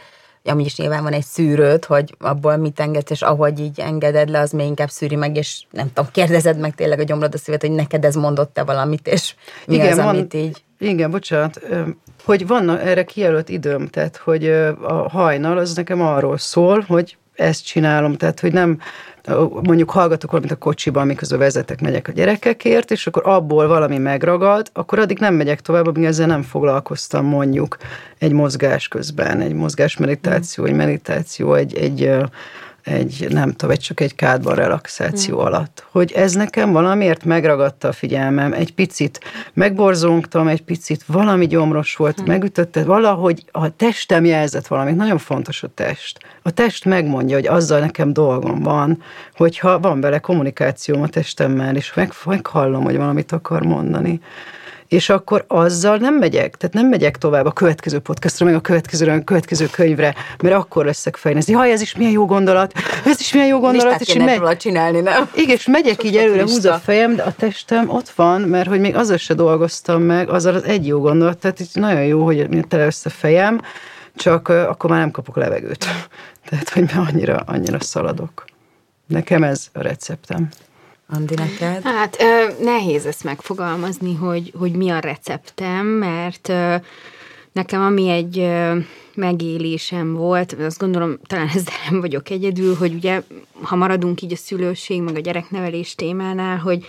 amúgy is nyilván van egy szűrőd, hogy abból mit engedsz, és ahogy így engeded le, az még inkább szűri meg, és nem tudom, kérdezed meg tényleg a gyomrod a szívet, hogy neked ez mondott-e valamit, és mi igen, az, van, amit így... Igen, bocsánat, hogy van erre kijelölt időm, tehát hogy a hajnal az nekem arról szól, hogy ezt csinálom, tehát hogy nem mondjuk hallgatok valamit a kocsiban, miközben vezetek, megyek a gyerekekért, és akkor abból valami megragad, akkor addig nem megyek tovább, amíg ezzel nem foglalkoztam mondjuk egy mozgás közben, egy mozgás meditáció, egy meditáció, egy, egy egy, nem tudom, egy csak egy kádban relaxáció mm. alatt. Hogy ez nekem valamiért megragadta a figyelmem, egy picit megborzongtam, egy picit valami gyomros volt, mm. megütötte, valahogy a testem jelzett valamit, nagyon fontos a test. A test megmondja, hogy azzal nekem dolgom van, hogyha van bele kommunikációm a testemmel, és meg, meghallom, hogy valamit akar mondani és akkor azzal nem megyek, tehát nem megyek tovább a következő podcastra, meg a következő, a következő könyvre, mert akkor leszek fejleszni. Haj, ez is milyen jó gondolat, ez is milyen jó gondolat. és megy... csinálni, nem? Igen, és megyek így előre, húz a fejem, de a testem ott van, mert hogy még azzal se dolgoztam meg, azzal az egy jó gondolat, tehát itt nagyon jó, hogy tele össze fejem, csak akkor már nem kapok levegőt. Tehát, hogy annyira, annyira szaladok. Nekem ez a receptem. Andi, neked? Hát nehéz ezt megfogalmazni, hogy, hogy mi a receptem, mert nekem ami egy megélésem volt, azt gondolom, talán ezzel nem vagyok egyedül, hogy ugye, ha maradunk így a szülőség, meg a gyereknevelés témánál, hogy,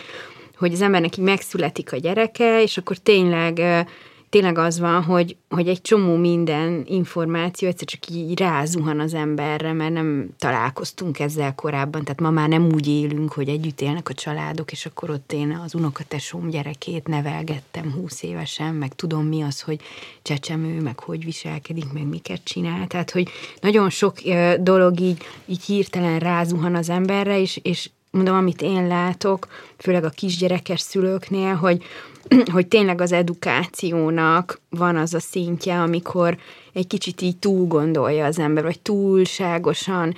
hogy az embernek így megszületik a gyereke, és akkor tényleg tényleg az van, hogy, hogy egy csomó minden információ egyszer csak így rázuhan az emberre, mert nem találkoztunk ezzel korábban, tehát ma már nem úgy élünk, hogy együtt élnek a családok, és akkor ott én az unokatesóm gyerekét nevelgettem húsz évesen, meg tudom mi az, hogy csecsemő, meg hogy viselkedik, meg miket csinál, tehát hogy nagyon sok dolog így, így hirtelen rázuhan az emberre, és, és mondom, amit én látok, főleg a kisgyerekes szülőknél, hogy, hogy tényleg az edukációnak van az a szintje, amikor egy kicsit így túl gondolja az ember, vagy túlságosan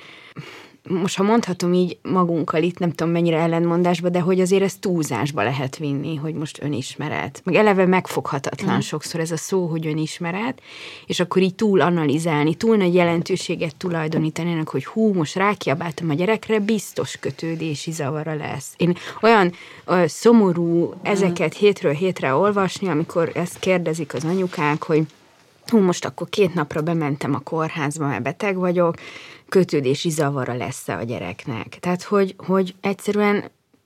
most ha mondhatom így magunkkal itt, nem tudom mennyire ellentmondásba, de hogy azért ezt túlzásba lehet vinni, hogy most önismeret. Meg eleve megfoghatatlan mm. sokszor ez a szó, hogy önismeret, és akkor így túl analizálni, túl nagy jelentőséget tulajdonítani ennek, hogy hú, most rákiabáltam a gyerekre, biztos kötődési zavara lesz. Én olyan ö, szomorú ezeket hétről hétre olvasni, amikor ezt kérdezik az anyukák, hogy hú, most akkor két napra bementem a kórházba, mert beteg vagyok, kötődési zavara lesz a gyereknek. Tehát, hogy, hogy egyszerűen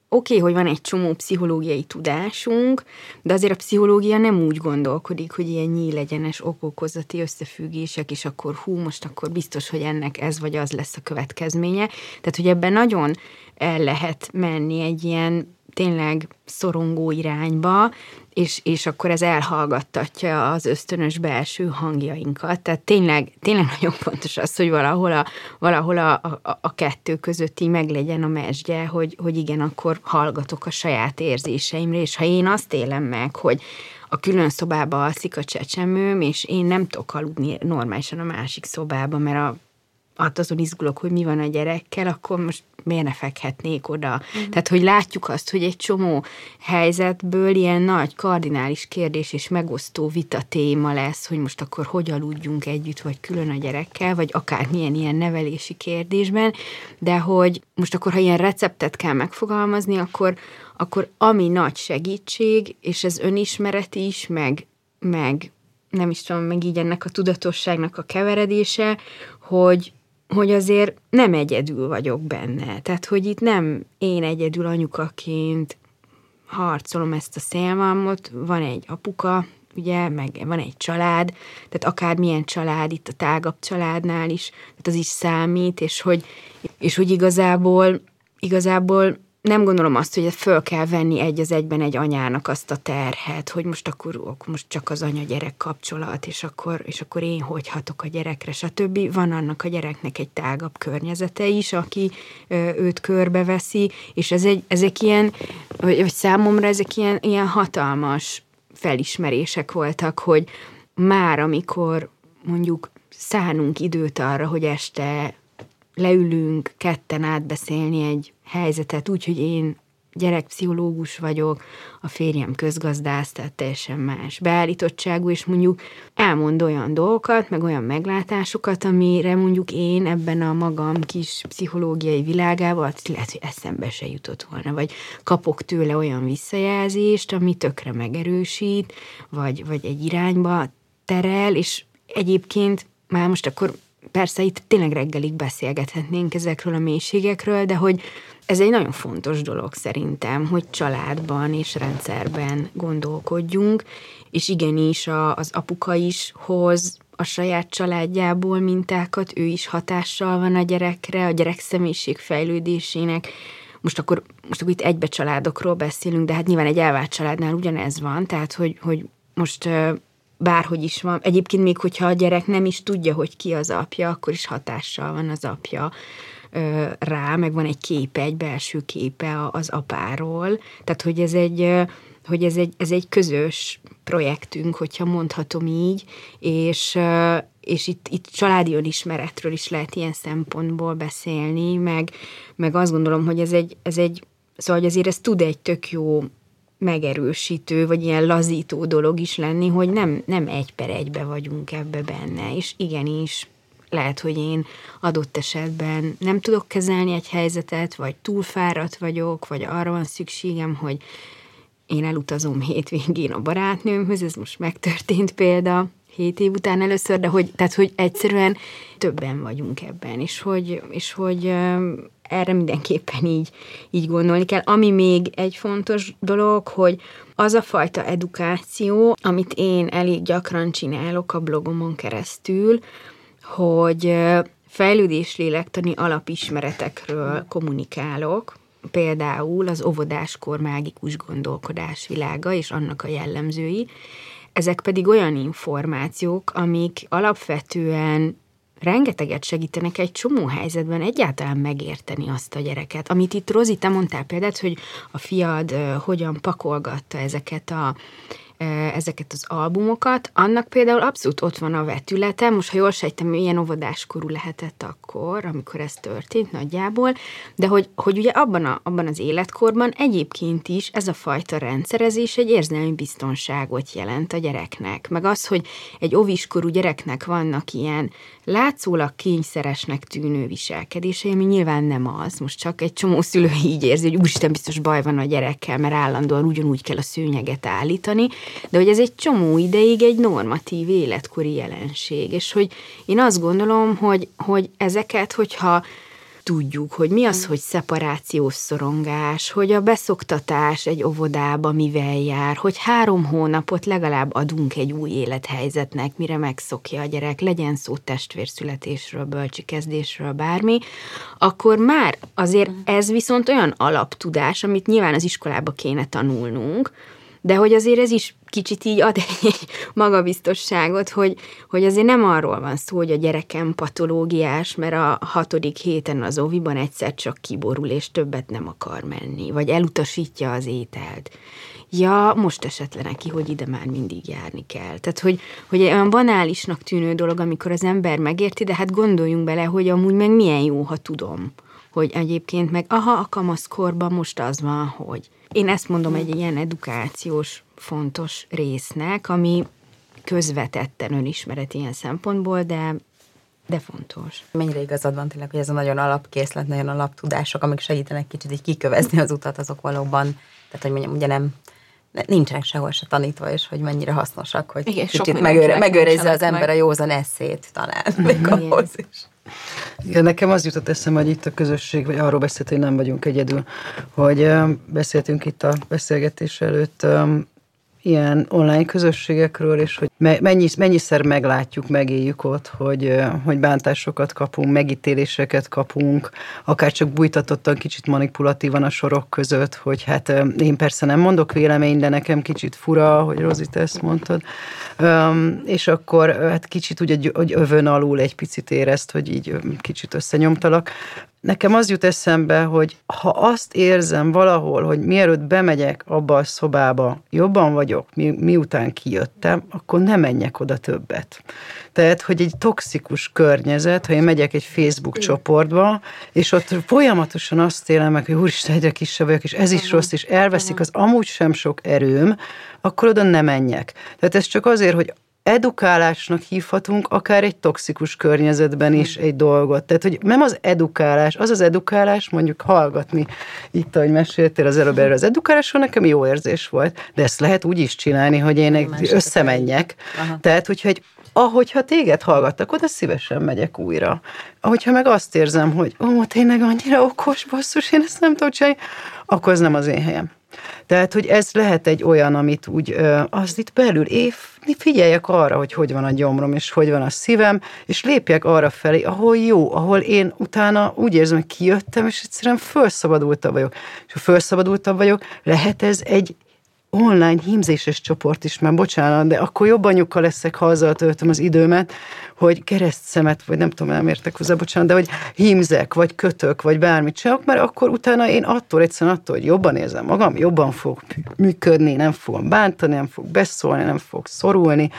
oké, okay, hogy van egy csomó pszichológiai tudásunk, de azért a pszichológia nem úgy gondolkodik, hogy ilyen nyílegyenes okokozati összefüggések, és akkor hú, most akkor biztos, hogy ennek ez vagy az lesz a következménye. Tehát, hogy ebben nagyon el lehet menni egy ilyen tényleg szorongó irányba, és, és akkor ez elhallgattatja az ösztönös belső hangjainkat. Tehát tényleg, tényleg nagyon fontos az, hogy valahol a, valahol a, a, a kettő között így meglegyen a mesdje, hogy, hogy igen, akkor hallgatok a saját érzéseimre, és ha én azt élem meg, hogy a külön szobába alszik a csecsemőm, és én nem tudok aludni normálisan a másik szobába, mert a hát azon izgulok, hogy mi van a gyerekkel, akkor most miért ne fekhetnék oda? Mm. Tehát, hogy látjuk azt, hogy egy csomó helyzetből ilyen nagy kardinális kérdés és megosztó vita téma lesz, hogy most akkor hogy aludjunk együtt, vagy külön a gyerekkel, vagy akár milyen ilyen nevelési kérdésben, de hogy most akkor, ha ilyen receptet kell megfogalmazni, akkor, akkor ami nagy segítség, és ez önismeret is, meg, meg nem is tudom, meg így ennek a tudatosságnak a keveredése, hogy, hogy azért nem egyedül vagyok benne. Tehát, hogy itt nem én egyedül anyukaként harcolom ezt a szélmalmot, van egy apuka, ugye, meg van egy család, tehát akármilyen család, itt a tágabb családnál is, tehát az is számít, és hogy, és hogy igazából, igazából nem gondolom azt, hogy föl kell venni egy az egyben egy anyának azt a terhet, hogy most akkor, akkor most csak az anya-gyerek kapcsolat, és akkor, és akkor én hogy hatok a gyerekre, stb. Van annak a gyereknek egy tágabb környezete is, aki őt körbeveszi, és ez egy, ezek ilyen, vagy, vagy számomra ezek ilyen, ilyen hatalmas felismerések voltak, hogy már amikor mondjuk szánunk időt arra, hogy este leülünk ketten átbeszélni egy helyzetet úgy, hogy én gyerekpszichológus vagyok, a férjem közgazdász, tehát teljesen más beállítottságú, és mondjuk elmond olyan dolgokat, meg olyan meglátásokat, amire mondjuk én ebben a magam kis pszichológiai világában lehet, hogy eszembe se jutott volna, vagy kapok tőle olyan visszajelzést, ami tökre megerősít, vagy, vagy egy irányba terel, és egyébként már most akkor persze itt tényleg reggelig beszélgethetnénk ezekről a mélységekről, de hogy ez egy nagyon fontos dolog szerintem, hogy családban és rendszerben gondolkodjunk, és igenis a, az apuka is hoz a saját családjából mintákat, ő is hatással van a gyerekre, a gyerek személyiség fejlődésének. Most akkor, most akkor itt egybe családokról beszélünk, de hát nyilván egy elvált családnál ugyanez van, tehát hogy, hogy most bárhogy is van. Egyébként még, hogyha a gyerek nem is tudja, hogy ki az apja, akkor is hatással van az apja rá, meg van egy képe, egy belső képe az apáról. Tehát, hogy ez egy, hogy ez egy, ez egy közös projektünk, hogyha mondhatom így, és, és itt, itt családi önismeretről is lehet ilyen szempontból beszélni, meg, meg azt gondolom, hogy ez egy, ez egy szóval hogy azért ez tud egy tök jó megerősítő, vagy ilyen lazító dolog is lenni, hogy nem, nem egy per egybe vagyunk ebbe benne, és igenis lehet, hogy én adott esetben nem tudok kezelni egy helyzetet, vagy túlfáradt vagyok, vagy arra van szükségem, hogy én elutazom hétvégén a barátnőmhöz, ez most megtörtént példa, hét év után először, de hogy, tehát, hogy egyszerűen többen vagyunk ebben, és hogy, és hogy erre mindenképpen így, így gondolni kell. Ami még egy fontos dolog, hogy az a fajta edukáció, amit én elég gyakran csinálok a blogomon keresztül, hogy fejlődés lélektani alapismeretekről kommunikálok, például az óvodáskor mágikus gondolkodás világa és annak a jellemzői, ezek pedig olyan információk, amik alapvetően rengeteget segítenek egy csomó helyzetben egyáltalán megérteni azt a gyereket. Amit itt Rozi, te mondtál például, hogy a fiad hogyan pakolgatta ezeket a ezeket az albumokat, annak például abszolút ott van a vetülete, most ha jól sejtem, milyen óvodáskorú lehetett akkor, amikor ez történt nagyjából, de hogy, hogy ugye abban, a, abban az életkorban egyébként is ez a fajta rendszerezés egy érzelmi biztonságot jelent a gyereknek, meg az, hogy egy oviskorú gyereknek vannak ilyen látszólag kényszeresnek tűnő viselkedései, ami nyilván nem az, most csak egy csomó szülő így érzi, hogy úristen biztos baj van a gyerekkel, mert állandóan ugyanúgy kell a szőnyeget állítani, de hogy ez egy csomó ideig egy normatív életkori jelenség, és hogy én azt gondolom, hogy, hogy ezeket, hogyha tudjuk, hogy mi az, hogy szeparációs szorongás, hogy a beszoktatás egy óvodába mivel jár, hogy három hónapot legalább adunk egy új élethelyzetnek, mire megszokja a gyerek, legyen szó testvérszületésről, bölcsi kezdésről, bármi, akkor már azért ez viszont olyan alaptudás, amit nyilván az iskolába kéne tanulnunk, de hogy azért ez is kicsit így ad egy magabiztosságot, hogy, hogy azért nem arról van szó, hogy a gyerekem patológiás, mert a hatodik héten az óviban egyszer csak kiborul, és többet nem akar menni, vagy elutasítja az ételt ja, most esett le neki, hogy ide már mindig járni kell. Tehát, hogy, hogy olyan banálisnak tűnő dolog, amikor az ember megérti, de hát gondoljunk bele, hogy amúgy meg milyen jó, ha tudom, hogy egyébként meg, aha, a kamaszkorban most az van, hogy. Én ezt mondom egy ilyen edukációs fontos résznek, ami közvetetten önismeret ilyen szempontból, de de fontos. Mennyire igazad van tényleg, hogy ez a nagyon alapkészlet, nagyon alaptudások, amik segítenek kicsit így kikövezni az utat, azok valóban, tehát hogy mondjam, ugye nem nincsenek sehol se tanítva, és hogy mennyire hasznosak, hogy Igen, kicsit megőre, megőrizze az ember meg. a józan eszét talán, még ahhoz is. Igen, nekem az jutott eszembe, hogy itt a közösség, vagy arról beszélt, hogy nem vagyunk egyedül, hogy beszéltünk itt a beszélgetés előtt ilyen online közösségekről, és hogy mennyi, mennyiszer meglátjuk, megéljük ott, hogy, hogy bántásokat kapunk, megítéléseket kapunk, akár csak bújtatottan kicsit manipulatívan a sorok között, hogy hát én persze nem mondok véleményt, de nekem kicsit fura, hogy Rozi, te ezt mondtad. És akkor hát kicsit úgy, hogy övön alul egy picit érezt, hogy így kicsit összenyomtalak. Nekem az jut eszembe, hogy ha azt érzem valahol, hogy mielőtt bemegyek abba a szobába, jobban vagyok, mi, miután kijöttem, akkor nem menjek oda többet. Tehát, hogy egy toxikus környezet, ha én megyek egy Facebook csoportba, és ott folyamatosan azt élem meg, hogy úristen, egyre kisebb vagyok, és ez is rossz, és elveszik az amúgy sem sok erőm, akkor oda nem menjek. Tehát ez csak azért, hogy edukálásnak hívhatunk akár egy toxikus környezetben is egy dolgot. Tehát, hogy nem az edukálás, az az edukálás, mondjuk hallgatni itt, ahogy meséltél az előbb erről az edukálásról, nekem jó érzés volt, de ezt lehet úgy is csinálni, hogy én összemenjek. Aha. Tehát, hogyha egy ahogyha téged hallgattak, oda szívesen megyek újra. Ahogyha meg azt érzem, hogy ó, tényleg annyira okos, basszus, én ezt nem tudom csinálni, akkor ez nem az én helyem. Tehát, hogy ez lehet egy olyan, amit úgy, az itt belül év, figyeljek arra, hogy hogy van a gyomrom, és hogy van a szívem, és lépjek arra felé, ahol jó, ahol én utána úgy érzem, hogy kijöttem, és egyszerűen felszabadultabb vagyok. És ha felszabadultabb vagyok, lehet ez egy online hímzéses csoport is, már bocsánat, de akkor jobban nyukkal leszek, ha azzal töltöm az időmet, hogy keresztszemet, vagy nem tudom, nem értek hozzá, bocsánat, de hogy hímzek, vagy kötök, vagy bármit csinálok, mert akkor utána én attól egyszerűen attól, hogy jobban érzem magam, jobban fog működni, nem fogom bántani, nem fog beszólni, nem fog szorulni,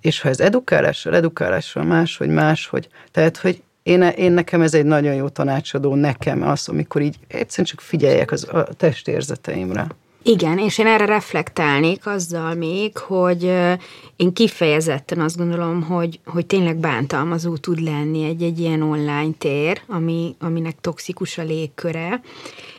és ha ez edukálással, edukálással máshogy, máshogy, tehát, hogy én, én nekem ez egy nagyon jó tanácsadó, nekem az, amikor így egyszerűen csak figyeljek az, a testérzeteimre. Igen, és én erre reflektálnék azzal még, hogy én kifejezetten azt gondolom, hogy, hogy tényleg bántalmazó tud lenni egy, egy ilyen online tér, ami, aminek toxikus a légköre,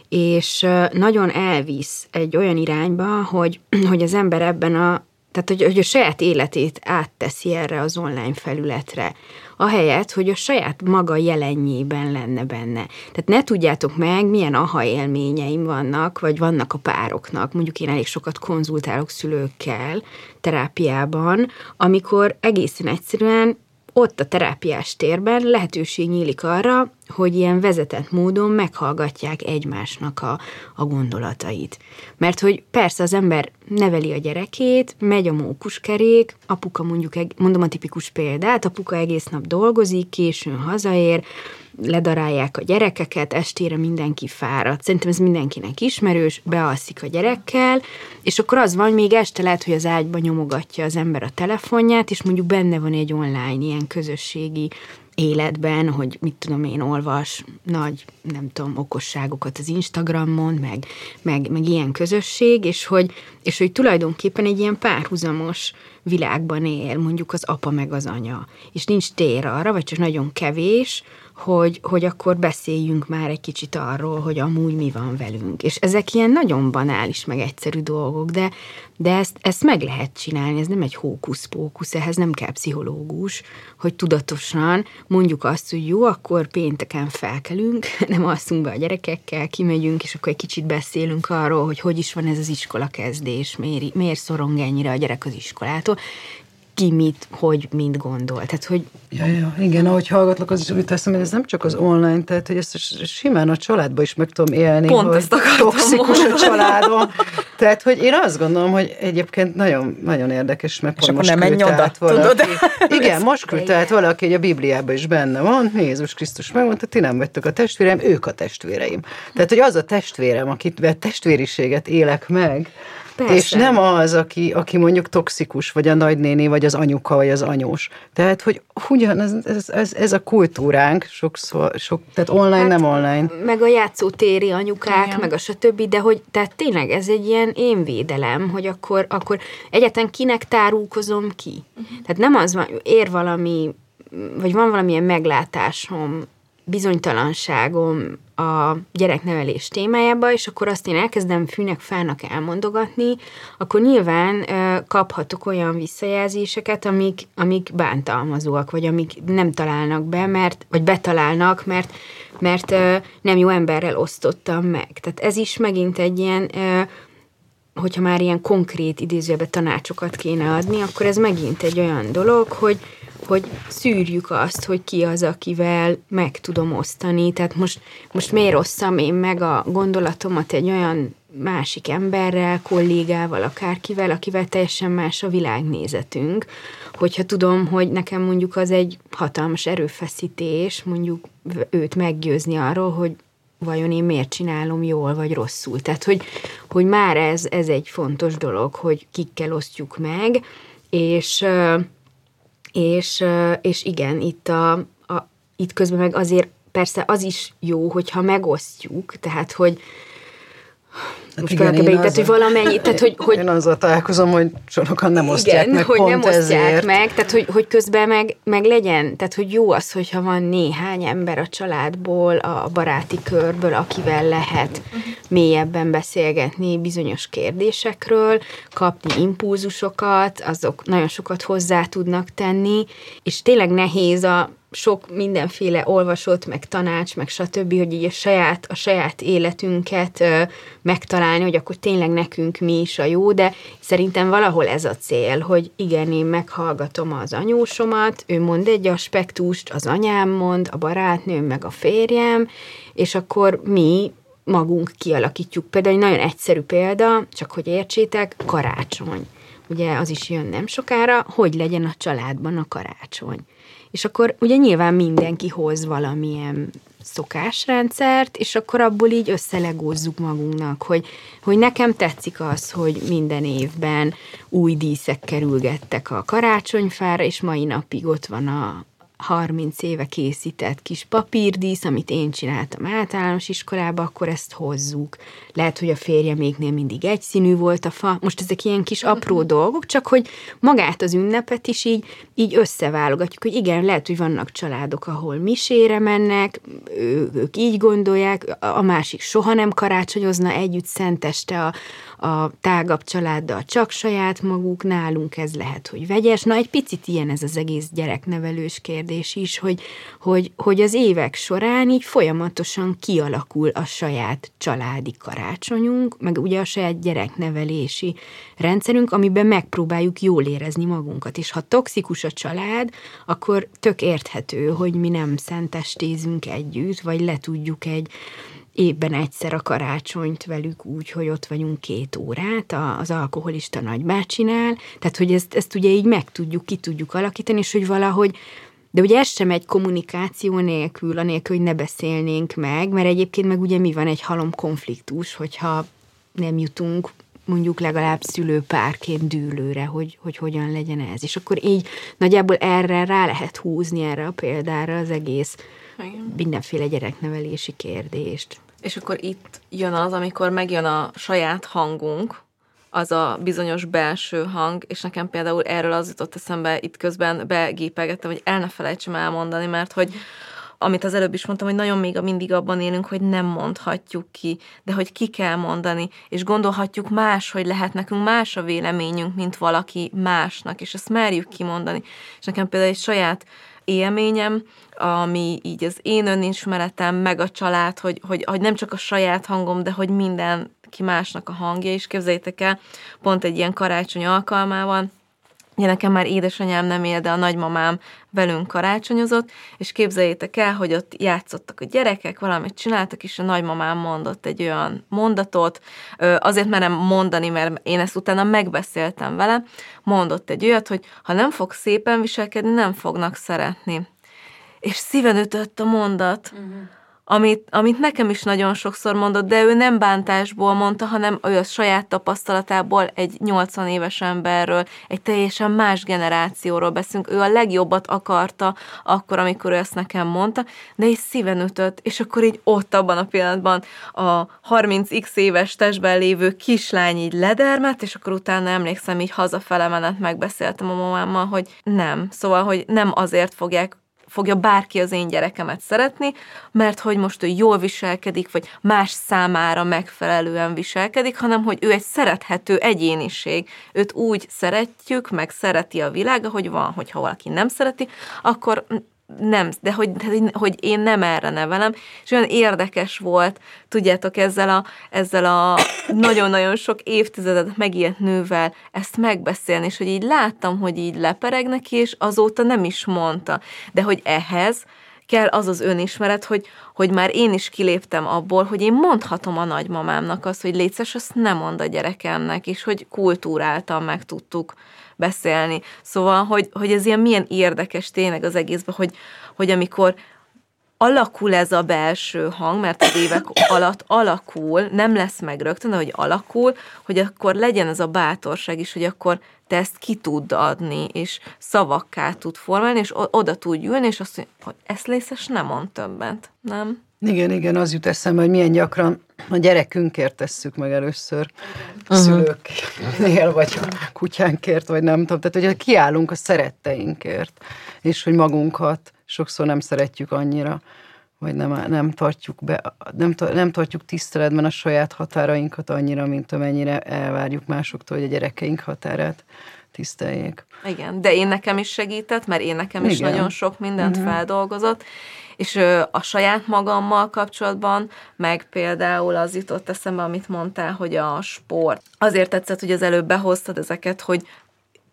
és nagyon elvisz egy olyan irányba, hogy, hogy az ember ebben a, tehát hogy, hogy a saját életét átteszi erre az online felületre ahelyett, hogy a saját maga jelenjében lenne benne. Tehát ne tudjátok meg, milyen aha élményeim vannak, vagy vannak a pároknak. Mondjuk én elég sokat konzultálok szülőkkel terápiában, amikor egészen egyszerűen ott a terápiás térben lehetőség nyílik arra, hogy ilyen vezetett módon meghallgatják egymásnak a, a gondolatait. Mert hogy persze az ember neveli a gyerekét, megy a mókuskerék, apuka mondjuk, mondom a tipikus példát, apuka egész nap dolgozik, későn hazaér, ledarálják a gyerekeket, estére mindenki fáradt. Szerintem ez mindenkinek ismerős, bealszik a gyerekkel, és akkor az van, még este lehet, hogy az ágyba nyomogatja az ember a telefonját, és mondjuk benne van egy online ilyen közösségi életben, hogy mit tudom én, olvas nagy, nem tudom, okosságokat az Instagramon, meg, meg, meg ilyen közösség, és hogy, és hogy tulajdonképpen egy ilyen párhuzamos világban él, mondjuk az apa meg az anya, és nincs tér arra, vagy csak nagyon kevés, hogy, hogy akkor beszéljünk már egy kicsit arról, hogy amúgy mi van velünk. És ezek ilyen nagyon banális, meg egyszerű dolgok, de, de ezt, ezt meg lehet csinálni, ez nem egy hókusz-pókusz, ehhez nem kell pszichológus, hogy tudatosan mondjuk azt, hogy jó, akkor pénteken felkelünk, nem alszunk be a gyerekekkel, kimegyünk, és akkor egy kicsit beszélünk arról, hogy hogy is van ez az iskola kezdés, miért, miért szorong ennyire a gyerek az iskolától, ki mit, hogy, mint gondol. Tehát, hogy... Ja, ja, igen, ahogy hallgatlak, az is úgy teszem, hogy ez nem csak az online, tehát, hogy ezt simán a családba is meg tudom élni, Pont hogy ezt akartam toxikus mondani. a családom. Tehát, hogy én azt gondolom, hogy egyébként nagyon, nagyon érdekes, mert akkor most nem menj oda, valaki. tudod? Igen, most küldte át valaki, hogy a Bibliában is benne van, Jézus Krisztus megmondta, ti nem vagytok a testvérem, ők a testvéreim. Tehát, hogy az a testvérem, akit testvériséget élek meg, Persze. és nem az, aki, aki mondjuk toxikus, vagy a nagynéni, vagy az anyuka, vagy az anyós. Tehát, hogy ugyan ez, ez, ez, ez a kultúránk sokszor, sok, tehát online, hát, nem online. Meg a játszótéri anyukák, Igen. meg a stb., de hogy tehát tényleg ez egy ilyen én védelem, hogy akkor, akkor egyetlen kinek tárulkozom ki. Tehát nem az van, ér valami, vagy van valamilyen meglátásom, bizonytalanságom a gyereknevelés témájába, és akkor azt én elkezdem fűnek, fának elmondogatni, akkor nyilván ö, kaphatok olyan visszajelzéseket, amik, amik bántalmazóak, vagy amik nem találnak be, mert, vagy betalálnak, mert, mert ö, nem jó emberrel osztottam meg. Tehát ez is megint egy ilyen ö, hogyha már ilyen konkrét idézőbe tanácsokat kéne adni, akkor ez megint egy olyan dolog, hogy, hogy szűrjük azt, hogy ki az, akivel meg tudom osztani. Tehát most, most miért osszam én meg a gondolatomat egy olyan másik emberrel, kollégával, akárkivel, akivel teljesen más a világnézetünk. Hogyha tudom, hogy nekem mondjuk az egy hatalmas erőfeszítés, mondjuk őt meggyőzni arról, hogy vajon én miért csinálom jól vagy rosszul. Tehát, hogy, hogy már ez, ez egy fontos dolog, hogy kikkel osztjuk meg, és, és, és igen, itt, a, a, itt közben meg azért persze az is jó, hogyha megosztjuk, tehát, hogy most én tehát, azzal- hogy valamennyi, tehát, hogy, hogy Én azzal találkozom, hogy sokan nem osztják igen, meg hogy pont nem osztják ezért. meg, tehát hogy, hogy közben meg, meg legyen, tehát hogy jó az, hogyha van néhány ember a családból, a baráti körből, akivel lehet mélyebben beszélgetni bizonyos kérdésekről, kapni impulzusokat, azok nagyon sokat hozzá tudnak tenni, és tényleg nehéz a sok mindenféle olvasott, meg tanács, meg stb., hogy így a saját, a saját életünket ö, megtalálni, hogy akkor tényleg nekünk mi is a jó, de szerintem valahol ez a cél, hogy igen, én meghallgatom az anyósomat, ő mond egy aspektust, az anyám mond, a barátnőm, meg a férjem, és akkor mi magunk kialakítjuk. Például egy nagyon egyszerű példa, csak hogy értsétek, karácsony. Ugye az is jön nem sokára, hogy legyen a családban a karácsony. És akkor ugye nyilván mindenki hoz valamilyen szokásrendszert, és akkor abból így összelegózzuk magunknak, hogy, hogy nekem tetszik az, hogy minden évben új díszek kerülgettek a karácsonyfára, és mai napig ott van a 30 éve készített kis papírdísz, amit én csináltam általános iskolába, akkor ezt hozzuk. Lehet, hogy a férjeméknél mindig egyszínű volt a fa. Most ezek ilyen kis apró dolgok, csak hogy magát az ünnepet is így, így összeválogatjuk, hogy igen, lehet, hogy vannak családok, ahol misére mennek, ő, ők így gondolják, a másik soha nem karácsonyozna együtt szenteste a, a tágabb családdal csak saját maguk, nálunk ez lehet, hogy vegyes. Na, egy picit ilyen ez az egész gyereknevelős kérdés is, hogy, hogy, hogy az évek során így folyamatosan kialakul a saját családi karácsonyunk, meg ugye a saját gyereknevelési rendszerünk, amiben megpróbáljuk jól érezni magunkat. És ha toxikus a család, akkor tök érthető, hogy mi nem szentestézünk együtt, vagy le tudjuk egy évben egyszer a karácsonyt velük úgy, hogy ott vagyunk két órát, az alkoholista nagybácsinál, tehát hogy ezt, ezt ugye így meg tudjuk, ki tudjuk alakítani, és hogy valahogy de ugye ez sem egy kommunikáció nélkül, anélkül, hogy ne beszélnénk meg, mert egyébként meg ugye mi van egy halom konfliktus, hogyha nem jutunk mondjuk legalább szülőpárként dűlőre, hogy, hogy hogyan legyen ez. És akkor így nagyjából erre rá lehet húzni erre a példára az egész Igen. mindenféle gyereknevelési kérdést. És akkor itt jön az, amikor megjön a saját hangunk, az a bizonyos belső hang, és nekem például erről az jutott eszembe, itt közben begépegettem, hogy el ne felejtsem elmondani, mert hogy amit az előbb is mondtam, hogy nagyon még mindig abban élünk, hogy nem mondhatjuk ki, de hogy ki kell mondani, és gondolhatjuk más, hogy lehet nekünk más a véleményünk, mint valaki másnak, és ezt merjük kimondani. És nekem például egy saját élményem, ami így az én önismeretem, meg a család, hogy, hogy, hogy nem csak a saját hangom, de hogy minden ki másnak a hangja is, képzeljétek el, pont egy ilyen karácsony alkalmával, Ugye nekem már édesanyám nem él, de a nagymamám velünk karácsonyozott, és képzeljétek el, hogy ott játszottak a gyerekek, valamit csináltak, és a nagymamám mondott egy olyan mondatot, azért merem mondani, mert én ezt utána megbeszéltem vele, mondott egy olyat, hogy ha nem fog szépen viselkedni, nem fognak szeretni. És szíven ütött a mondat. Uh-huh amit, amit nekem is nagyon sokszor mondott, de ő nem bántásból mondta, hanem ő a saját tapasztalatából egy 80 éves emberről, egy teljesen más generációról beszélünk. Ő a legjobbat akarta akkor, amikor ő ezt nekem mondta, de is szíven ütött, és akkor így ott abban a pillanatban a 30x éves testben lévő kislány így ledermet, és akkor utána emlékszem, így hazafele menet megbeszéltem a mamámmal, hogy nem. Szóval, hogy nem azért fogják fogja bárki az én gyerekemet szeretni, mert hogy most ő jól viselkedik, vagy más számára megfelelően viselkedik, hanem hogy ő egy szerethető egyéniség. Őt úgy szeretjük, meg szereti a világ, ahogy van, hogyha valaki nem szereti, akkor nem, de hogy, hogy én nem erre nevelem, és olyan érdekes volt, tudjátok, ezzel a, ezzel a nagyon-nagyon sok évtizedet megélt nővel ezt megbeszélni, és hogy így láttam, hogy így lepereg neki, és azóta nem is mondta. De hogy ehhez kell az az önismeret, hogy, hogy már én is kiléptem abból, hogy én mondhatom a nagymamámnak azt, hogy létszes, azt nem mond a gyerekemnek, és hogy kultúráltan meg tudtuk beszélni. Szóval, hogy, hogy ez ilyen milyen érdekes tényleg az egészben, hogy, hogy amikor alakul ez a belső hang, mert az évek alatt alakul, nem lesz meg rögtön, de hogy alakul, hogy akkor legyen ez a bátorság is, hogy akkor te ezt ki tudd adni, és szavakká tud formálni, és oda tud ülni, és azt mondja, hogy ezt lészes nem mond többet, nem? Igen, igen, az jut eszembe, hogy milyen gyakran a gyerekünkért tesszük meg először, a szülőknél, vagy a kutyánkért, vagy nem tudom. Tehát, hogy kiállunk a szeretteinkért, és hogy magunkat sokszor nem szeretjük annyira, vagy nem, nem tartjuk be, nem, nem tartjuk tiszteletben a saját határainkat annyira, mint amennyire elvárjuk másoktól, hogy a gyerekeink határát tiszteljék. Igen, de én nekem is segített, mert én nekem is Igen. nagyon sok mindent uh-huh. feldolgozott, és a saját magammal kapcsolatban, meg például az jutott eszembe, amit mondtál, hogy a sport. Azért tetszett, hogy az előbb behoztad ezeket, hogy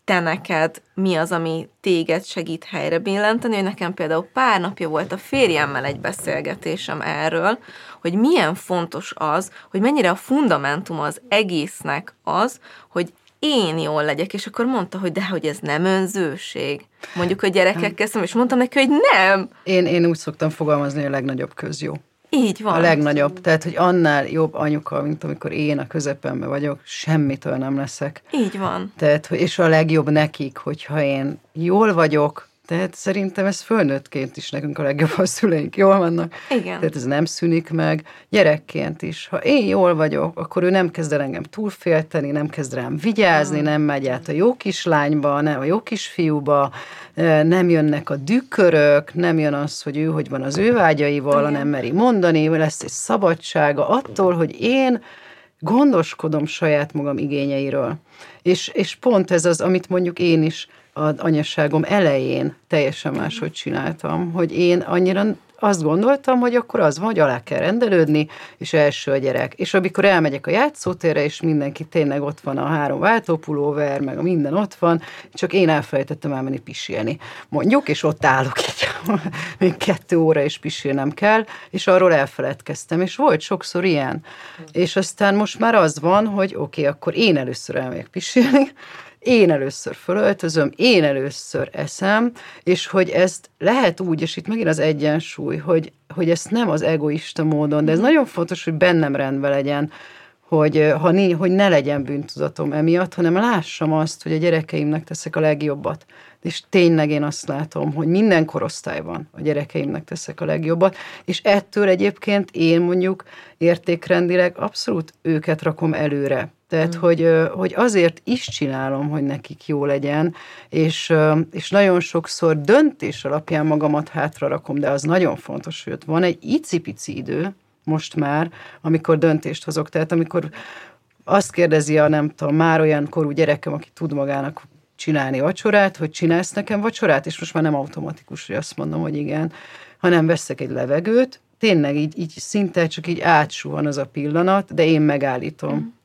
te neked mi az, ami téged segít helyre billenteni, hogy nekem például pár napja volt a férjemmel egy beszélgetésem erről, hogy milyen fontos az, hogy mennyire a fundamentum az egésznek az, hogy én jól legyek, és akkor mondta, hogy de hogy ez nem önzőség. Mondjuk a gyerekekkel szemben, és mondtam neki, hogy nem. Én, én úgy szoktam fogalmazni, hogy a legnagyobb közjó. Így van. A legnagyobb. Tehát, hogy annál jobb anyuka, mint amikor én a közepemben vagyok, semmitől nem leszek. Így van. Tehát, és a legjobb nekik, hogyha én jól vagyok, tehát szerintem ez fölnőttként is nekünk a legjobb, a szüleink jól vannak. Igen. Tehát ez nem szűnik meg. Gyerekként is, ha én jól vagyok, akkor ő nem kezd el engem túlfélteni, nem kezd rám vigyázni, mm. nem megy át a jó kislányba, nem a jó kisfiúba, nem jönnek a dükkörök, nem jön az, hogy ő hogy van az ő vágyaival, nem meri mondani, lesz egy szabadsága attól, hogy én gondoskodom saját magam igényeiről. És, és pont ez az, amit mondjuk én is az anyasságom elején teljesen máshogy csináltam, hogy én annyira azt gondoltam, hogy akkor az van, hogy alá kell rendelődni, és első a gyerek. És amikor elmegyek a játszótérre, és mindenki tényleg ott van a három váltópulóver, meg a minden ott van, csak én elfelejtettem elmenni pisilni. Mondjuk, és ott állok egy, még kettő óra, és pisilnem kell, és arról elfeledkeztem, és volt sokszor ilyen. És aztán most már az van, hogy oké, okay, akkor én először elmegyek pisilni, én először fölöltözöm, én először eszem, és hogy ezt lehet úgy, és itt megint az egyensúly, hogy, hogy ezt nem az egoista módon, de ez nagyon fontos, hogy bennem rendben legyen, hogy, ha né, hogy ne legyen bűntudatom emiatt, hanem lássam azt, hogy a gyerekeimnek teszek a legjobbat. És tényleg én azt látom, hogy minden korosztályban a gyerekeimnek teszek a legjobbat, és ettől egyébként én mondjuk értékrendileg abszolút őket rakom előre. Tehát, mm. hogy, hogy azért is csinálom, hogy nekik jó legyen, és, és nagyon sokszor döntés alapján magamat hátra rakom, de az nagyon fontos, hogy ott van egy icipici idő, most már, amikor döntést hozok. Tehát amikor azt kérdezi a nem tudom, már olyan korú gyerekem, aki tud magának csinálni vacsorát, hogy csinálsz nekem vacsorát, és most már nem automatikus, hogy azt mondom, hogy igen, hanem veszek egy levegőt, tényleg így, így szinte csak így átsuhan az a pillanat, de én megállítom. Mm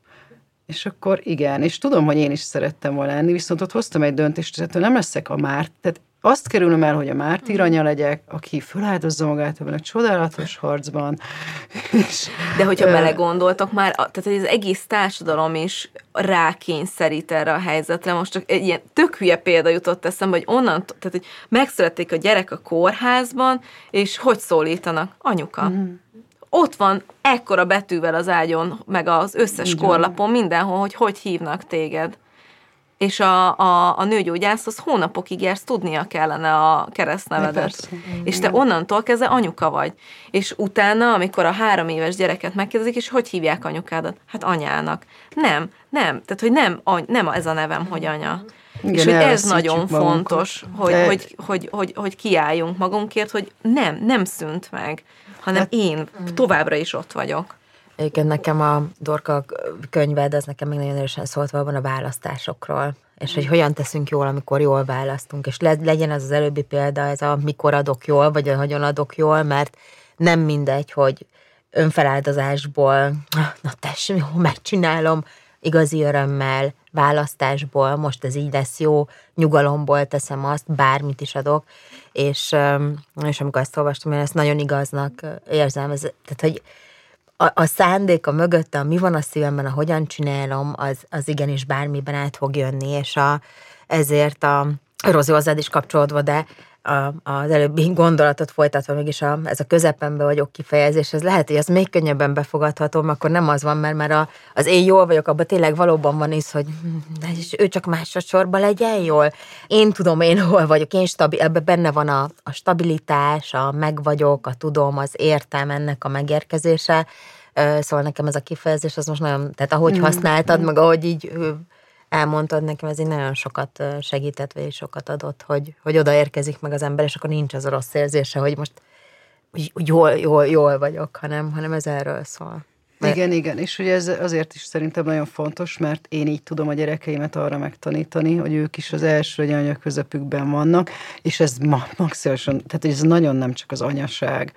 És akkor igen, és tudom, hogy én is szerettem volna lenni, viszont ott hoztam egy döntést, hogy nem leszek a Márt, tehát azt kerülöm el, hogy a mártír mhm. anya legyek, aki feláldozza magát ebben a csodálatos harcban. És, De hogyha uh, belegondoltok már, tehát hogy az egész társadalom is rákényszerít erre a helyzetre. Most csak egy ilyen tök hülye példa jutott eszembe, hogy onnan, tehát hogy megszületik a gyerek a kórházban, és hogy szólítanak? Anyuka. Uh-huh ott van ekkora betűvel az ágyon, meg az összes Igen. korlapon, mindenhol, hogy hogy hívnak téged és a, a, a nőgyógyászhoz hónapokig jársz, tudnia kellene a keresztnevedet. És te onnantól kezdve anyuka vagy. És utána, amikor a három éves gyereket megkérdezik, és hogy hívják anyukádat? Hát anyának. Nem, nem. Tehát, hogy nem, nem ez a nevem, hogy anya. Igen, és hogy ez nagyon fontos, hogy, De... hogy, hogy, hogy, hogy kiálljunk magunkért, hogy nem, nem szűnt meg, hanem hát... én továbbra is ott vagyok. Egyébként nekem a Dorka könyved, az nekem még nagyon erősen szólt valóban a választásokról, és hogy hogyan teszünk jól, amikor jól választunk, és le, legyen ez az előbbi példa, ez a mikor adok jól, vagy a hogyan adok jól, mert nem mindegy, hogy önfeláldozásból, na tessék, megcsinálom, igazi örömmel, választásból, most ez így lesz jó, nyugalomból teszem azt, bármit is adok, és, és amikor ezt olvastam, én ezt nagyon igaznak érzem, ez, tehát hogy a, a szándék a mögötte, a mi van a szívemben, a hogyan csinálom, az, az igenis bármiben át fog jönni, és a, ezért a Rozi hozzád is kapcsolódva, de a, az előbbi gondolatot folytatva mégis a, ez a közepembe vagyok kifejezés, ez lehet, hogy az még könnyebben befogadható, akkor nem az van, mert már a, az én jól vagyok, abban tényleg valóban van is, hogy hm, de és ő csak másodszorban legyen jól. Én tudom, én hol vagyok, én stabil, ebben benne van a, a stabilitás, a megvagyok, a tudom, az értem ennek a megérkezése, szóval nekem ez a kifejezés, az most nagyon, tehát ahogy mm. használtad, meg ahogy így elmondtad nekem, ez így nagyon sokat segített, vagy sokat adott, hogy, hogy odaérkezik meg az ember, és akkor nincs az a rossz érzése, hogy most jól, jól, jól vagyok, hanem, hanem ez erről szól. Mert... Igen, igen, és ugye ez azért is szerintem nagyon fontos, mert én így tudom a gyerekeimet arra megtanítani, hogy ők is az első vagy anya közepükben vannak, és ez ma, maximálisan, tehát ez nagyon nem csak az anyaság,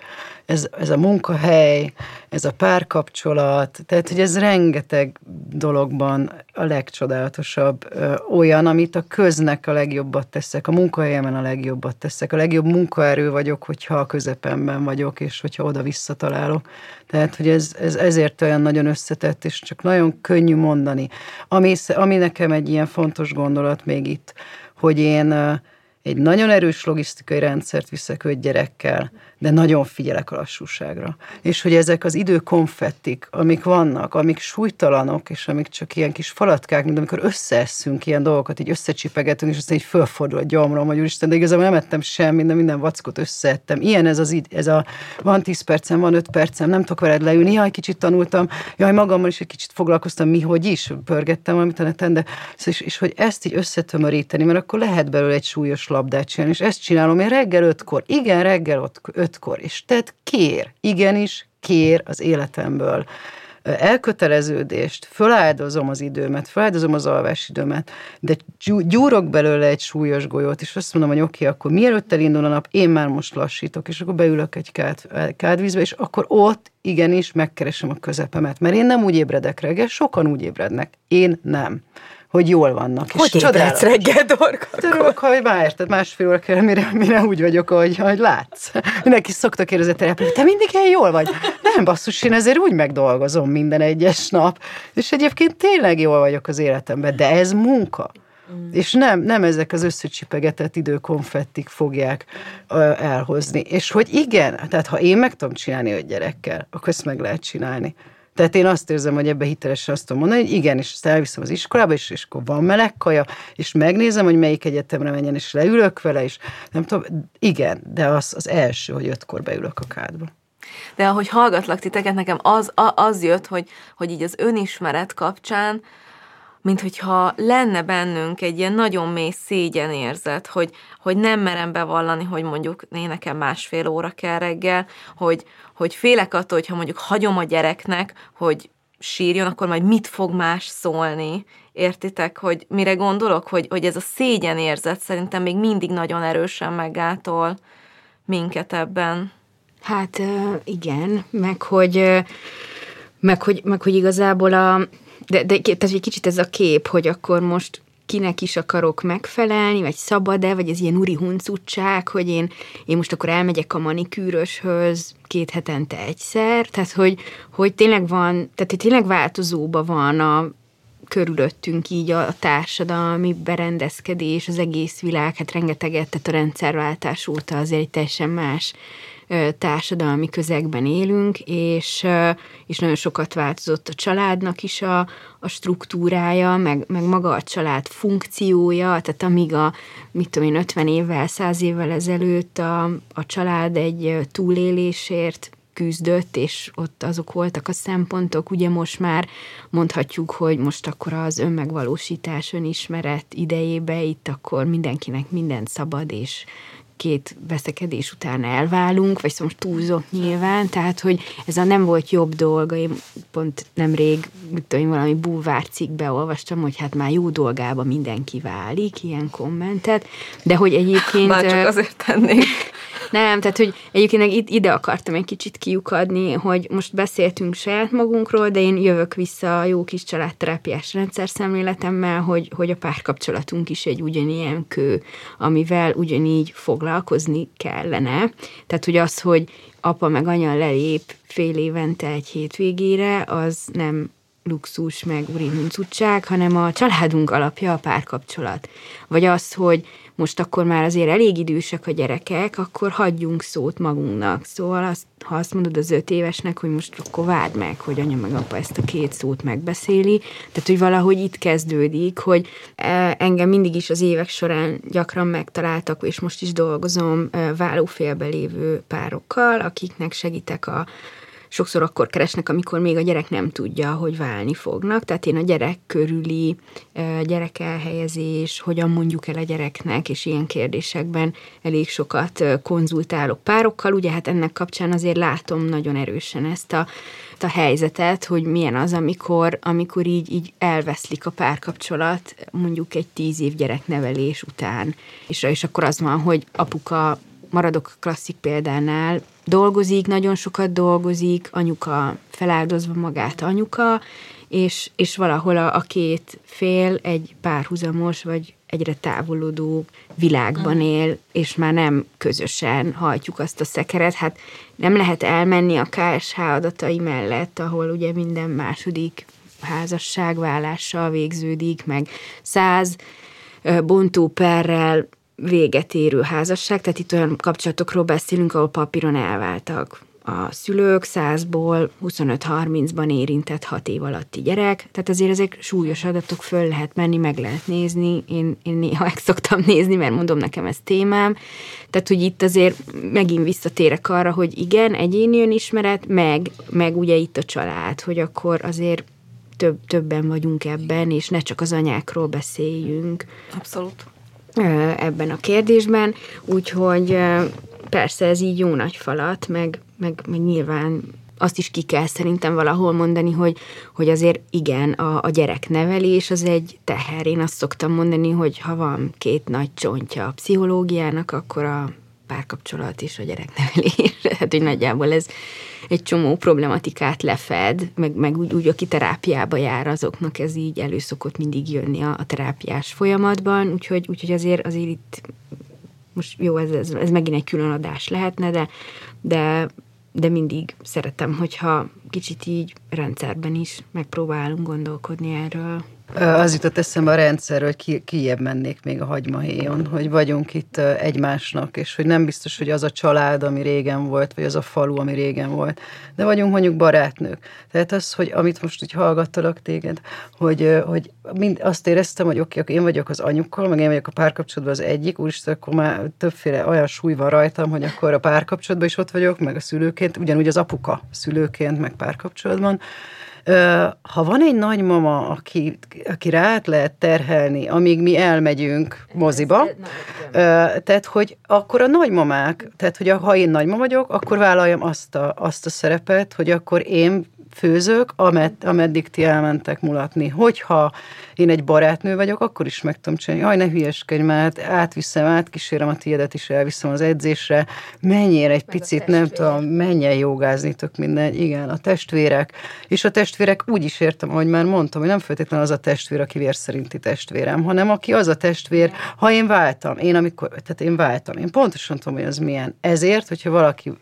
ez, ez a munkahely, ez a párkapcsolat, tehát hogy ez rengeteg dologban a legcsodálatosabb olyan, amit a köznek a legjobbat teszek, a munkahelyemen a legjobbat teszek, a legjobb munkaerő vagyok, hogyha a közepemben vagyok, és hogyha oda visszatalálok. Tehát, hogy ez, ez ezért olyan nagyon összetett, és csak nagyon könnyű mondani. Ami, ami nekem egy ilyen fontos gondolat még itt, hogy én egy nagyon erős logisztikai rendszert viszek öt gyerekkel, de nagyon figyelek a lassúságra. És hogy ezek az időkonfettik, amik vannak, amik súlytalanok, és amik csak ilyen kis falatkák, mint amikor összeeszünk ilyen dolgokat, így összecsipegetünk, és aztán így fölfordul a gyomrom, hogy úristen, de igazából nem ettem semmit, de minden vackot összeettem. Ilyen ez az ez a van 10 percem, van 5 percem, nem tudok veled leülni, jaj, kicsit tanultam, jaj, magammal is egy kicsit foglalkoztam, mi, hogy is, pörgettem valamit a neten, de és, és, hogy ezt így összetömöríteni, mert akkor lehet belőle egy súlyos labdát csinálni, és ezt csinálom én reggel ötkor, igen, reggel öt, ötkor, és tehát kér, igenis kér az életemből. Elköteleződést, föláldozom az időmet, föláldozom az alvásidőmet, de gyúrok belőle egy súlyos golyót, és azt mondom, hogy oké, okay, akkor mielőtt elindul a nap, én már most lassítok, és akkor beülök egy kád, kádvízbe, és akkor ott igenis megkeresem a közepemet, mert én nem úgy ébredek reggel, sokan úgy ébrednek, én nem hogy jól vannak. Hogy és ébredsz reggel, Dorka? Örülök, hogy már érted, másfél óra kell, mire, mire úgy vagyok, hogy, hogy látsz. Mindenki szokta kérdezni terepre, te mindig ilyen jól vagy. Nem, basszus, én ezért úgy megdolgozom minden egyes nap. És egyébként tényleg jól vagyok az életemben, de ez munka. Mm. És nem, nem ezek az összecsipegetett időkonfettik fogják ö, elhozni. És hogy igen, tehát ha én meg tudom csinálni öt gyerekkel, akkor ezt meg lehet csinálni. Tehát én azt érzem, hogy ebbe hitelesen azt tudom mondani, hogy igen, és ezt elviszem az iskolába, és, és akkor van meleg kaja, és megnézem, hogy melyik egyetemre menjen, és leülök vele, és nem tudom, igen, de az az első, hogy ötkor beülök a kádba. De ahogy hallgatlak titeket, nekem az, az jött, hogy, hogy így az önismeret kapcsán, mint hogyha lenne bennünk egy ilyen nagyon mély szégyenérzet, hogy, hogy nem merem bevallani, hogy mondjuk én nekem másfél óra kell reggel, hogy, hogy félek attól, hogyha mondjuk hagyom a gyereknek, hogy sírjon, akkor majd mit fog más szólni. Értitek, hogy mire gondolok? Hogy, hogy ez a szégyenérzet szerintem még mindig nagyon erősen meggátol minket ebben. Hát igen, meg hogy, meg hogy, meg hogy igazából a, De, de tehát egy kicsit ez a kép, hogy akkor most kinek is akarok megfelelni, vagy szabad-e, vagy ez ilyen uri huncutság, hogy én, én most akkor elmegyek a manikűröshöz két hetente egyszer, tehát hogy, hogy tényleg van, tehát hogy tényleg változóban van a, körülöttünk így a társadalmi berendezkedés, az egész világ, hát rengeteget, tehát a rendszerváltás óta azért egy teljesen más társadalmi közegben élünk, és, és nagyon sokat változott a családnak is a, a struktúrája, meg, meg maga a család funkciója, tehát amíg a, mit tudom én, 50 évvel, 100 évvel ezelőtt a, a család egy túlélésért küzdött, és ott azok voltak a szempontok. Ugye most már mondhatjuk, hogy most akkor az önmegvalósítás, önismeret idejébe itt akkor mindenkinek minden szabad, és két veszekedés után elválunk, vagy szóval most túlzok nyilván, tehát, hogy ez a nem volt jobb dolga, én pont nemrég, mit tudom, valami bulvárcikkbe olvastam, hogy hát már jó dolgába mindenki válik, ilyen kommentet, de hogy egyébként... Már csak azért tennék. Nem, tehát, hogy egyébként ide akartam egy kicsit kiukadni, hogy most beszéltünk saját magunkról, de én jövök vissza a jó kis családterápiás rendszer szemléletemmel, hogy, hogy a párkapcsolatunk is egy ugyanilyen kő, amivel ugyanígy foglalkozni kellene. Tehát, hogy az, hogy apa meg anya lelép fél évente egy hétvégére, az nem luxus, meg urihuncutság, hanem a családunk alapja a párkapcsolat. Vagy az, hogy most akkor már azért elég idősek a gyerekek, akkor hagyjunk szót magunknak. Szóval azt, ha azt mondod az öt évesnek, hogy most akkor várd meg, hogy anya meg apa ezt a két szót megbeszéli, tehát hogy valahogy itt kezdődik, hogy e, engem mindig is az évek során gyakran megtaláltak, és most is dolgozom e, vállófélbe lévő párokkal, akiknek segítek a sokszor akkor keresnek, amikor még a gyerek nem tudja, hogy válni fognak. Tehát én a gyerek körüli gyerek elhelyezés, hogyan mondjuk el a gyereknek, és ilyen kérdésekben elég sokat konzultálok párokkal. Ugye hát ennek kapcsán azért látom nagyon erősen ezt a a helyzetet, hogy milyen az, amikor, amikor így, így elveszlik a párkapcsolat, mondjuk egy tíz év gyereknevelés után. És, és akkor az van, hogy apuka maradok a klasszik példánál, dolgozik, nagyon sokat dolgozik, anyuka feláldozva magát anyuka, és, és valahol a, a két fél egy párhuzamos, vagy egyre távolodó világban él, és már nem közösen hajtjuk azt a szekeret. Hát nem lehet elmenni a KSH adatai mellett, ahol ugye minden második házasság végződik, meg száz bontóperrel véget érő házasság, tehát itt olyan kapcsolatokról beszélünk, ahol papíron elváltak a szülők, százból 25-30-ban érintett hat év alatti gyerek, tehát azért ezek súlyos adatok, föl lehet menni, meg lehet nézni, én, én néha meg szoktam nézni, mert mondom nekem ez témám, tehát hogy itt azért megint visszatérek arra, hogy igen, egyéni önismeret, meg, meg ugye itt a család, hogy akkor azért több, többen vagyunk ebben, és ne csak az anyákról beszéljünk. Abszolút ebben a kérdésben, úgyhogy persze ez így jó nagy falat, meg, meg, meg nyilván azt is ki kell szerintem valahol mondani, hogy, hogy azért igen, a, a gyereknevelés az egy teher. Én azt szoktam mondani, hogy ha van két nagy csontja a pszichológiának, akkor a párkapcsolat és a gyereknevelés. hát, hogy nagyjából ez egy csomó problematikát lefed, meg, meg úgy, úgy, aki terápiába jár, azoknak ez így elő szokott mindig jönni a, a terápiás folyamatban, úgyhogy, úgyhogy azért, azért itt most jó, ez, ez, ez megint egy külön adás lehetne, de, de, de mindig szeretem, hogyha kicsit így rendszerben is megpróbálunk gondolkodni erről. Az jutott eszembe a rendszer, hogy ki, kijebb mennék még a hagymahéjon, hogy vagyunk itt egymásnak, és hogy nem biztos, hogy az a család, ami régen volt, vagy az a falu, ami régen volt, de vagyunk mondjuk barátnők. Tehát az, hogy amit most úgy hallgattalak téged, hogy, hogy mind azt éreztem, hogy oké, okay, én vagyok az anyukkal, meg én vagyok a párkapcsolatban az egyik, úristen, akkor már többféle olyan súly van rajtam, hogy akkor a párkapcsolatban is ott vagyok, meg a szülőként, ugyanúgy az apuka szülőként, meg párkapcsolatban, ha van egy nagymama, aki, aki rá lehet terhelni, amíg mi elmegyünk moziba, tehát, hogy akkor a nagymamák, tehát, hogy ha én nagymama vagyok, akkor vállaljam azt a, azt a szerepet, hogy akkor én főzök, amed, ameddig ti elmentek mulatni. Hogyha én egy barátnő vagyok, akkor is meg tudom csinálni. Aj, ne hülyeskedj, mert átviszem, átkísérem a tiédet is, elviszem az edzésre. Menjél egy meg picit, nem tudom, menjen jogázni, tök minden. Igen, a testvérek. És a testvérek úgy is értem, ahogy már mondtam, hogy nem feltétlenül az a testvér, aki vér szerinti testvérem, hanem aki az a testvér, ha én váltam, én amikor, tehát én váltam, én pontosan tudom, hogy az milyen. Ezért, hogyha valaki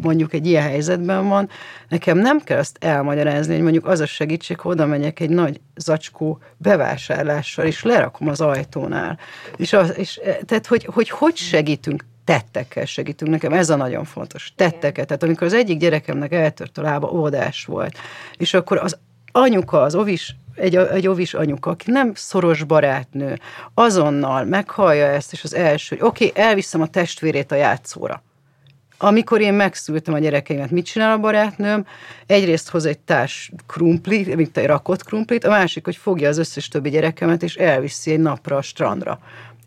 mondjuk egy ilyen helyzetben van, nekem nem kell azt elmagyarázni, hogy mondjuk az a segítség, hogy oda megyek egy nagy zacskó bevásárlással, és lerakom az ajtónál. És, az, és e, tehát, hogy, hogy hogy segítünk tettekkel segítünk. Nekem ez a nagyon fontos. Tettekkel. Tehát amikor az egyik gyerekemnek eltört a lába, óvodás volt, és akkor az anyuka, az ovis egy, egy ovis anyuka, aki nem szoros barátnő, azonnal meghallja ezt, és az első, hogy oké, okay, elviszem a testvérét a játszóra. Amikor én megszültem a gyerekeimet, mit csinál a barátnőm? Egyrészt hoz egy társ krumplit, mint egy rakott krumplit, a másik, hogy fogja az összes többi gyerekemet, és elviszi egy napra a strandra.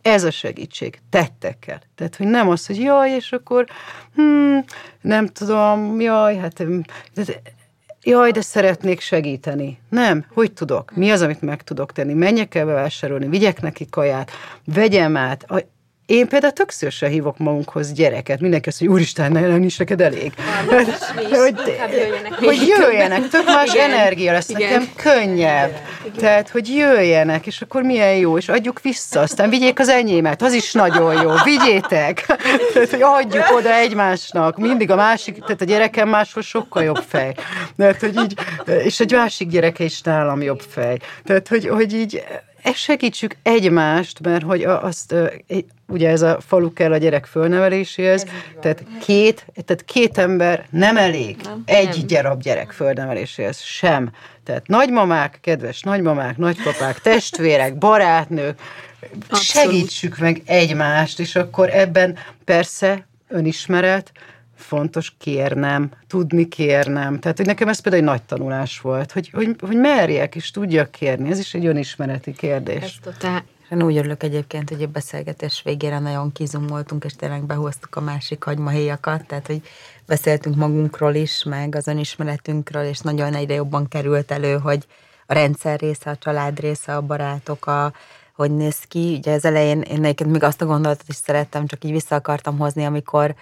Ez a segítség, tettekkel. Tehát, hogy nem az, hogy jaj, és akkor hmm, nem tudom, jaj, hát jaj, de szeretnék segíteni. Nem, hogy tudok? Mi az, amit meg tudok tenni? Menjek el bevásárolni, vigyek neki kaját, vegyem át, én például tök szívesen hívok magunkhoz gyereket. Mindenki azt, hogy úristen, nem is neked elég. Hát, hogy, jöjjenek, hogy jöjjenek, tök más Igen. energia lesz Igen. nekem, könnyebb. Igen. Tehát, hogy jöjjenek, és akkor milyen jó, és adjuk vissza, aztán vigyék az enyémet, az is nagyon jó, vigyétek. Tehát, hogy adjuk oda egymásnak, mindig a másik, tehát a gyerekem máshoz sokkal jobb fej. Tehát, hogy így, és egy másik gyereke is nálam jobb fej. Tehát, hogy, hogy így segítsük egymást, mert hogy azt, ugye ez a falu kell a gyerek fölneveléséhez, tehát két, tehát két ember nem elég nem, egy nem. gyerab gyerek fölneveléséhez, sem. Tehát nagymamák, kedves nagymamák, nagypapák, testvérek, barátnők, Abszolút. segítsük meg egymást, és akkor ebben persze önismeret, fontos kérnem, tudni kérnem. Tehát, hogy nekem ez például egy nagy tanulás volt, hogy, hogy, hogy merjek és tudjak kérni. Ez is egy önismereti kérdés. Ez totál. Én úgy örülök egyébként, hogy a beszélgetés végére nagyon kizumoltunk, és tényleg behoztuk a másik hagymahéjakat, tehát, hogy beszéltünk magunkról is, meg az önismeretünkről, és nagyon egyre jobban került elő, hogy a rendszer része, a család része, a barátok, a, hogy néz ki. Ugye az elején én még azt a gondolatot is szerettem, csak így vissza akartam hozni, amikor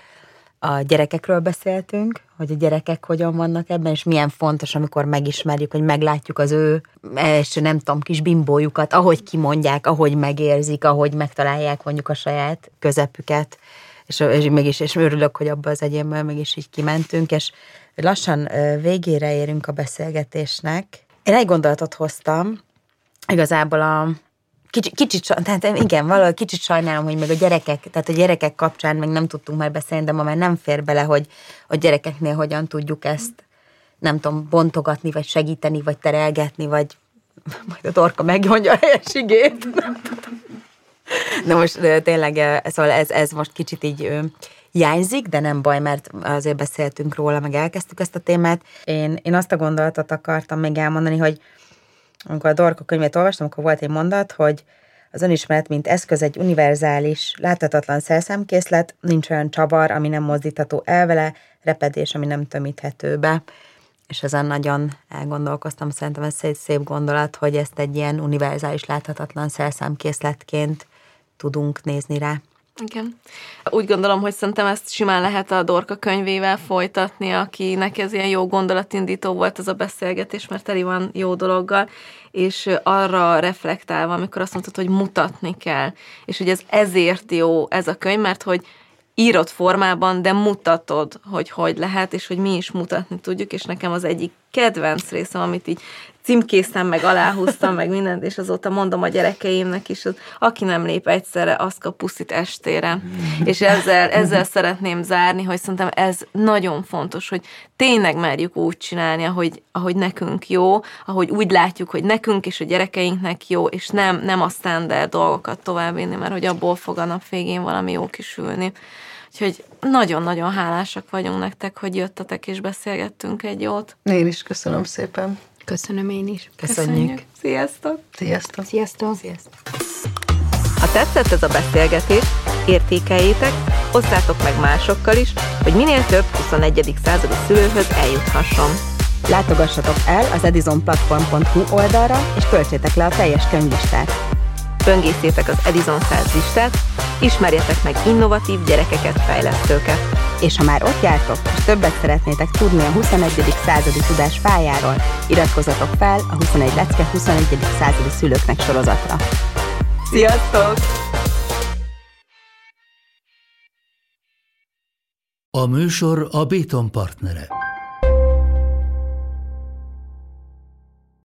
a gyerekekről beszéltünk, hogy a gyerekek hogyan vannak ebben, és milyen fontos, amikor megismerjük, hogy meglátjuk az ő első, nem tudom, kis bimbójukat, ahogy kimondják, ahogy megérzik, ahogy megtalálják mondjuk a saját közepüket, és, és mégis, és örülök, hogy abba az egyénből mégis így kimentünk, és lassan végére érünk a beszélgetésnek. Én egy gondolatot hoztam, igazából a, Kicsit, kicsit, tehát igen, valahogy kicsit sajnálom, hogy meg a gyerekek, tehát a gyerekek kapcsán még nem tudtunk már beszélni, de ma már nem fér bele, hogy a gyerekeknél hogyan tudjuk ezt, nem tudom, bontogatni, vagy segíteni, vagy terelgetni, vagy majd a torka megmondja a helyes igét. Na most tényleg, szóval ez, ez most kicsit így hiányzik, de nem baj, mert azért beszéltünk róla, meg elkezdtük ezt a témát. Én, én azt a gondolatot akartam még elmondani, hogy amikor a Dorka könyvét olvastam, akkor volt egy mondat, hogy az önismeret, mint eszköz egy univerzális, láthatatlan szerszámkészlet, nincs olyan csavar, ami nem mozdítható el vele, repedés, ami nem tömíthető be. És ezen nagyon elgondolkoztam, szerintem ez egy szép gondolat, hogy ezt egy ilyen univerzális, láthatatlan szerszámkészletként tudunk nézni rá. Igen. Úgy gondolom, hogy szerintem ezt simán lehet a Dorka könyvével folytatni, akinek ez ilyen jó gondolatindító volt az a beszélgetés, mert teli van jó dologgal, és arra reflektálva, amikor azt mondtad, hogy mutatni kell, és hogy ez ezért jó ez a könyv, mert hogy írott formában, de mutatod, hogy hogy lehet, és hogy mi is mutatni tudjuk, és nekem az egyik kedvenc részem, amit így címkéztem, meg aláhúztam, meg mindent, és azóta mondom a gyerekeimnek is, hogy aki nem lép egyszerre, az kap puszit estére. És ezzel, ezzel szeretném zárni, hogy szerintem ez nagyon fontos, hogy tényleg merjük úgy csinálni, ahogy, ahogy nekünk jó, ahogy úgy látjuk, hogy nekünk és a gyerekeinknek jó, és nem, nem a standard dolgokat továbbvinni, mert hogy abból fog a nap végén valami jó kisülni. Úgyhogy nagyon-nagyon hálásak vagyunk nektek, hogy jöttetek és beszélgettünk egy jót. Én is köszönöm szépen. Köszönöm én is. Köszönjük. Köszönjük. Sziasztok. Sziasztok. Sziasztok. Sziasztok. Ha tetszett ez a beszélgetés, értékeljétek, osszátok meg másokkal is, hogy minél több 21. századi szülőhöz eljuthasson. Látogassatok el az edisonplatform.hu oldalra, és töltsétek le a teljes könyvlistát. Böngészétek az Edison 100 listát, ismerjetek meg innovatív gyerekeket, fejlesztőket. És ha már ott jártok, és többet szeretnétek tudni a 21. századi tudás fájáról, iratkozzatok fel a 21 lecke 21. századi szülőknek sorozatra. Sziasztok! A műsor a Béton partnere.